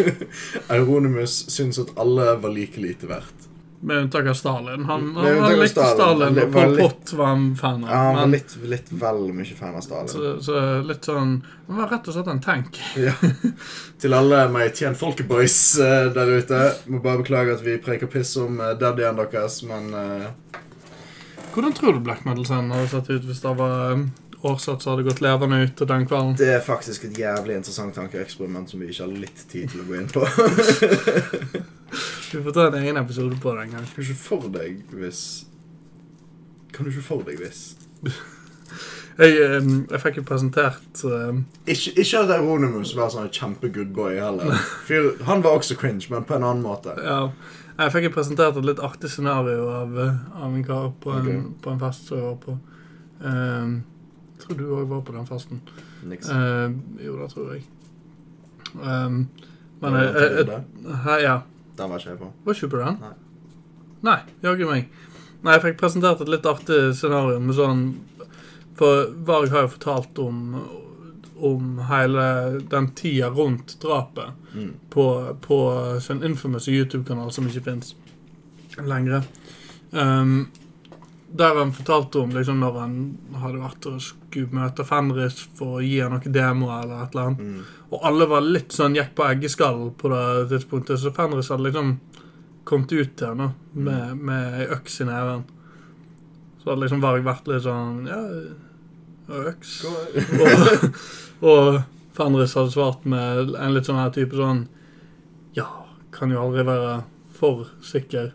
<laughs> Euronimus syntes at alle var like lite verdt. Med unntak av Stalin. Han, han, han likte Stalin. Og Pol Pot var han fan av. Ja, han var litt, litt vel mye fan av Stalin. så, så litt sånn Han var rett og slett en tank. <laughs> Ja. Til alle Maitien Folkeboys uh, der ute. Må bare beklage at vi preker piss om uh, daddyen deres, men uh... Hvordan tror du black metal-scenen hadde sett ut hvis det var um, årsatt som hadde gått levende ute den kvelden? det er faktisk et jævlig interessant tankeeksperiment som vi ikke har litt tid til å gå inn på. <laughs> Vi får ta en egen episode på det en gang. Kan du ikke for deg hvis Kan du ikke for deg hvis Jeg, um, jeg fikk jo presentert um, Ikke, ikke at Eronimus var sånn kjempe-good boy heller. Fyr, han var også cringe, men på en annen måte. Ja. Jeg fikk jo presentert et litt artig scenario av, eh, av en kar på en, på en fest som jeg var på. Jeg tror du òg var på den festen. Ehm, jo, det tror jeg. Um, men jeg, jeg, jeg, her, Ja. Den var ikke jeg på. Var ikke på den? Nei. Nei, jaggu meg. Nei, jeg fikk presentert et litt artig scenario med sånn For Varg har jo fortalt om om hele den tida rundt drapet Mm. på, på sin infamous YouTube-kanal som ikke fins lenger. Um, der han fortalte om liksom når han hadde vært og skulle møte Fenris for å gi han noen demoer eller et eller annet. Mm. Og alle var litt sånn gikk på eggeskallen på det tidspunktet, så Fenris hadde liksom kommet ut til henne med, med ei øks i neven. Så hadde liksom Varg vært litt sånn Ja, øks. og, og Fenris hadde svart med en litt sånn her type sånn Ja, kan jo aldri være for sikker.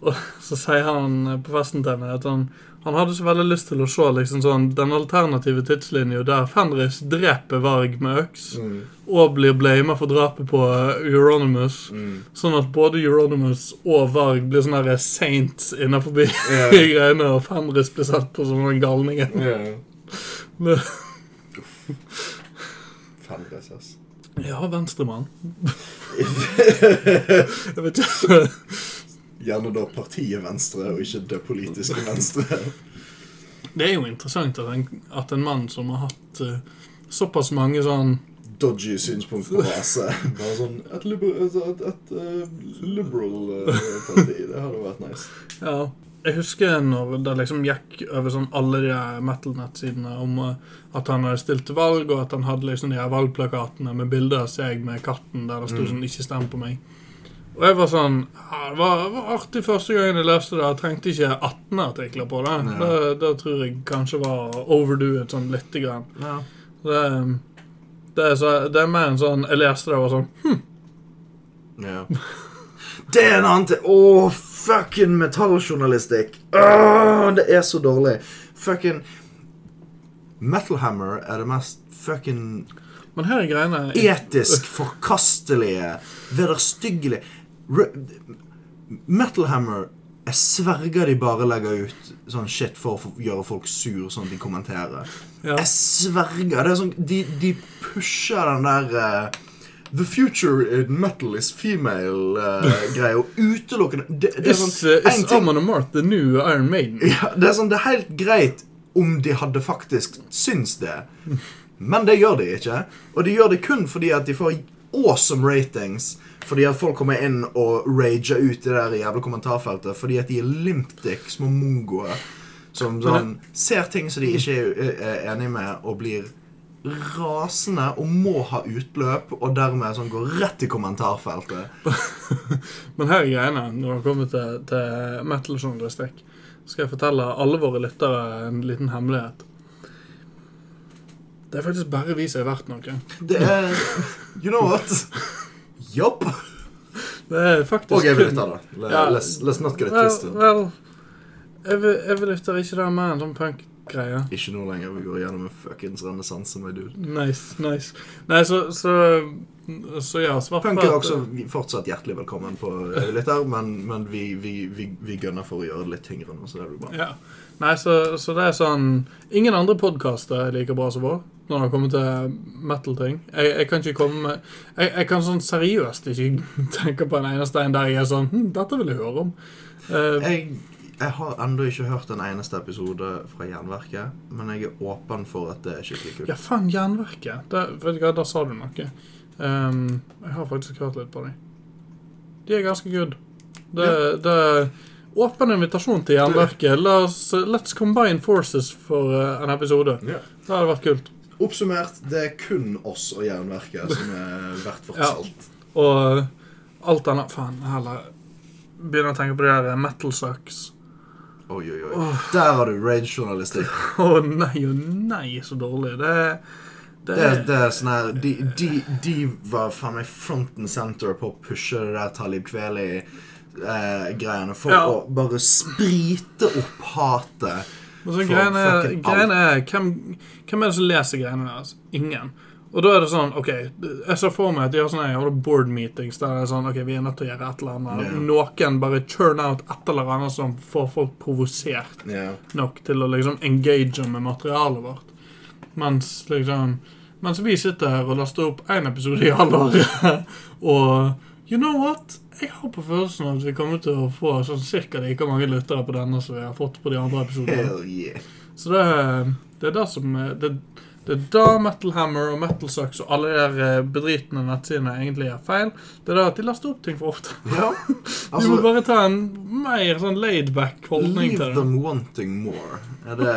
Og så sier han på festen til meg at han, han hadde så veldig lyst til å se liksom sånn den alternative tidslinja der Fenris dreper Varg med øks Mm. og blir blama for drapet på Euronymous. Mm. Sånn at både Euronymous og Varg blir sånne her saints innenfor de Ja. <laughs> greiene, og Fenris blir sett på som en galning. Yeah. <laughs> Fenris, ass. Ja, venstremann. <laughs> Jeg vet ikke. Gjerne da partiet Venstre, og ikke det politiske Venstre. Det er jo interessant at en, at en mann som har hatt uh, såpass mange sånn Dodgy synspunkt på rase. Bare sånn Et, liber, et, et, et uh, liberal uh, parti. Det hadde vært nice. Ja. Jeg husker når det liksom gikk over sånn alle de metal-nettsidene om eh, at han hadde stilt til valg, og at han hadde liksom de valgplakatene med bilder av seg med katten der det sto Mm. sånn 'Ikke stem på meg'. Og jeg var sånn ja, Det var, var artig første gangen jeg leste det. Jeg trengte ikke 18 artikler på det. Ja. Det, det tror jeg kanskje var overdoet sånn lite grann. Ja. Det, det, er så, det er mer en sånn Jeg leste det og var sånn Ja. <laughs> Det er en annen ting Åh, fucking metalljournalistikk. Åh, det er så dårlig. Fucking Metal Hammer er det mest fucking etisk forkastelige, vederstyggelige Metal Hammer Jeg sverger de bare legger ut sånn shit for å gjøre folk sur, sånn at de kommenterer. Ja. Jeg sverger. Er sånn, de, de pusher den der uh, The future in metal is female-greia. <laughs> og utelukkende det, det Is, sånn, uh, is Amon Amarth the new Iron Maiden? <laughs> ja, det er sånn, det er helt greit om de hadde faktisk syns det. <laughs> Men det gjør de ikke. Og de gjør det kun fordi at de får awesome ratings. Fordi at folk kommer inn og rager ut i det der jævla kommentarfeltet. Fordi at de er limpdick, små mongoer. Som sånn, ser ting som de ikke er enig med, og blir rasende og må ha utløp, og dermed sånn går rett i kommentarfeltet. <laughs> Men her er greiene, når det kommer til, til metal-journalistikk, skal jeg fortelle alle våre lyttere en liten hemmelighet. Det er faktisk bare vi som er verdt noe. Det er You know what? <laughs> Jobb. <laughs> Det er faktisk Og lytte, da. Le- Ja. Let's, let's not get it twisted. vel jeg, evolutter er ikke det mer en sånn punk-greie. Ikke nå lenger. Vi går gjennom en fuckings renessanse, my dude. Nice, nice. Nei, så, så, så ja, svart Punk er også fortsatt hjertelig velkommen på evolutter, men, men vi, vi, vi, vi gønner for å gjøre det litt tyngre nå, så det blir bra. Ja. Nei, så, så det er sånn Ingen andre podkaster er like bra som vår når det kommer til metal-ting. Jeg, jeg kan ikke komme med jeg, jeg kan sånn seriøst ikke <laughs> tenke på en eneste en der jeg er sånn hm, Dette vil jeg høre om. Uh, Jeg, jeg har ennå ikke hørt en eneste episode fra Jernverket, men jeg er åpen for at det er skikkelig kult. ja, faen, Jernverket. Det, vet du hva, Der sa du noe. Um, jeg har faktisk hørt litt på dem. De er ganske good. Det, det er åpen invitasjon til Jernverket. La oss, let's combine forces for eh, en episode. Yeah. Det hadde vært kult. Oppsummert, det er kun oss og Jernverket som er verdt vårt Ja. salt. Og alt annet Faen, heller Begynner å tenke på det der metal sucks. Oi, oi, oi. Der har du rage-journalistikk. <laughs> Å nei og nei, så dårlig. Det, det, Det, er- det er sånn her de, de, de var faen meg front and center på å pushe det der Talib Kveli-greiene for Ja. å bare sprite opp hatet. Og så for greiene, greiene er hvem, hvem er det som leser greiene deres? Ingen. Og da er det sånn, ok, jeg ser for meg at de har sånne jævla board meetings der det er sånn, ok, vi er nødt til å gjøre et eller annet. Yeah. Noen bare churn out et eller annet som får folk provosert yeah. nok til å liksom engage med materialet vårt. Mens liksom Mens vi sitter her og laster opp én episode i halvåret, <laughs> og you know what? Jeg har på følelsen at vi kommer til å få sånn cirka like mange lyttere på denne som vi har fått på de andre episodene. Yeah. Så det, det er det som det, det er da Metal Hammer og Metal Sucks og alle de der eh, bedritne nettsidene egentlig er feil. Det er da at de laster opp ting for ofte. Ja. <laughs> Du må Altså, bare ta en mer sånn laid-back holdning til det. them wanting more. Er det,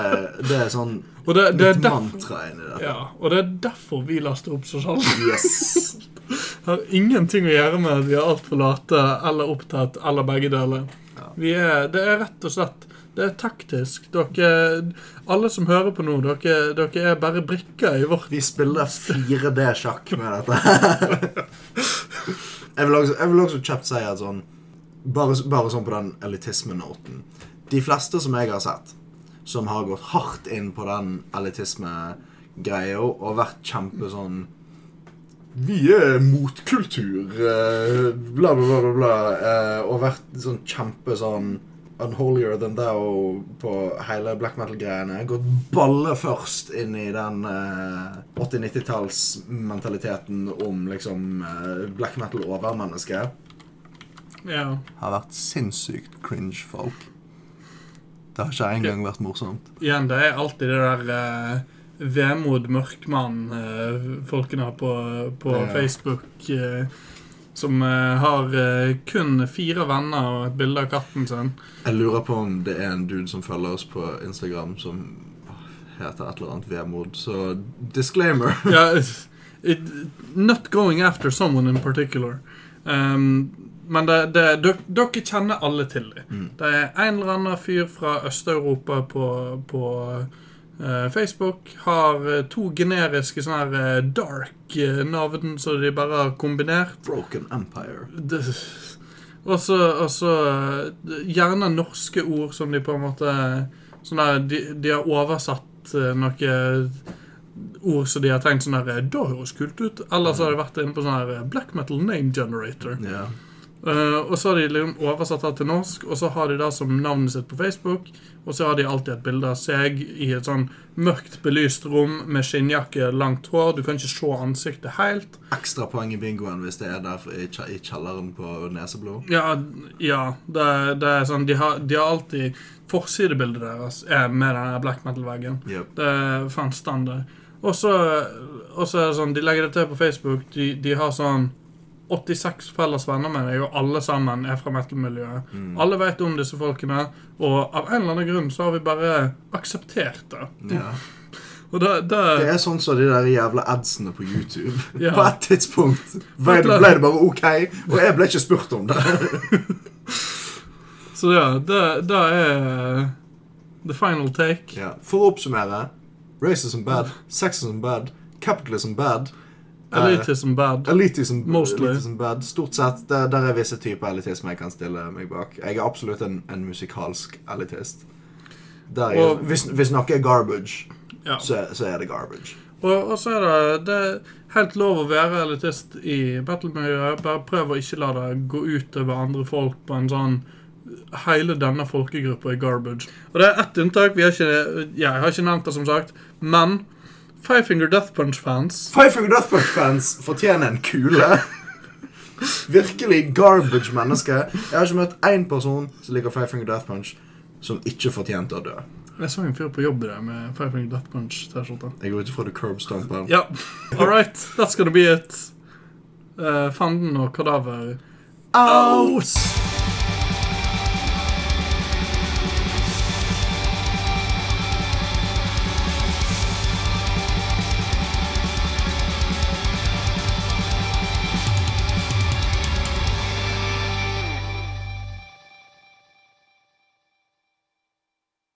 det er sånn Og det, det er derfor. Ja, og det er derfor vi laster opp sjalden. Yes. <laughs> Har ingenting å gjøre med at vi er altfor late eller opptatt eller begge deler. Ja. Vi er, det er rett og slett Det er taktisk. Dere, alle som hører på nå, dere, dere er bare brikker i vårt Vi spiller 4D-sjakk med dette. jeg, vil også, jeg vil også kjapt si at sånn bare, bare sånn på den elitisme-noten De fleste som jeg har sett, som har gått hardt inn på den elitisme-greia og vært kjempe sånn Vi er motkultur, eh, bla, bla, bla, bla, eh, Og vært sånn kjempe sånn Unholier than thou på hele black metal-greiene. Gått balle først inn i den eh, 80-90-tallsmentaliteten om liksom eh, black metal-overmenneske. Ja. Har vært sinnssykt cringe folk. Det har ikke engang vært morsomt. Igjen, det er alltid det der eh, vemod mørkmann-folkene på, på Ja. Facebook eh, som eh, har eh, kun fire venner og et bilde av katten sin. Jeg lurer på om det er en dude som følger oss på Instagram som heter et eller annet vemod, så disclaimer. Ja, <laughs> it, not going after someone in particular. Um, men det, det, dere, dere kjenner alle til dem. Mm. Det er en eller annen fyr fra Øst-Europa på, på uh, Facebook. Har eh, to generiske sånne her eh, dark navn som de bare har kombinert. Broken Empire. Det- Og så gjerne norske ord som de på en måte Sånn der, de, de har oversatt noe ord som de har tenkt sånn her Da høres kult ut. Eller så har de vært inne på sånn her eh, Black Metal Name Generator. Ja. Uh, og så har de liksom oversatt det til norsk, og så har de det som navnet sitt på Facebook. Og så har de alltid et bilde av seg i et sånn mørkt belyst rom med skinnjakke, langt hår. Du kan ikke se ansiktet helt. Ekstra poeng i bingoen hvis det er der i, i kjelleren på Neseblod. Ja, ja det, det er sånn De har, de har alltid Forsidebildet deres er med denne black metal-veggen. Yep. Det er fan standard. Og så og så er det sånn De legger det til på Facebook. De, de har sånn 86 felles venner med deg, og alle sammen er fra metal-miljøet. Mm. Alle vet om disse folkene, og av en eller annen grunn så har vi bare akseptert det. Ja. <laughs> Og det, det, Det er sånn som de der jævla adsene på YouTube. <laughs> Ja. På et tidspunkt ble det, ble det bare OK, og jeg ble ikke spurt om det. <laughs> Så ja, det, det er the final take. Ja. For å oppsummere racism bad, sexism bad, capitalism bad. eh, Elitism bad. Elitism, Mostly. elitism bad. Stort sett. Der, der er visse typer elitisme jeg kan stille meg bak. Jeg er absolutt en, en musikalsk elitist. Er, Og- hvis, hvis noe er garbage, Ja. så, så er det garbage. Og, og så er det, det er helt lov å være elitist i battle-miljøet. Bare prøv å ikke la det gå ut over andre folk på en sånn Hele denne folkegruppa er garbage. Og det er ett unntak. Vi har ikke, ja, jeg har ikke nevnt det, som sagt. Men Five Finger Death Punch-fans Five Finger Death Punch-fans fortjener en kule. Virkelig garbage menneske. Jeg har ikke møtt én person som liker Five Finger Death Punch, som ikke fortjente å dø. Jeg så en fyr på jobb i dag med Five Finger Death Punch-T-skjorte. Jeg går ut ifra The curb stomper. Ja. All right. That's gonna be it. Uh, fanden og kadaver Out!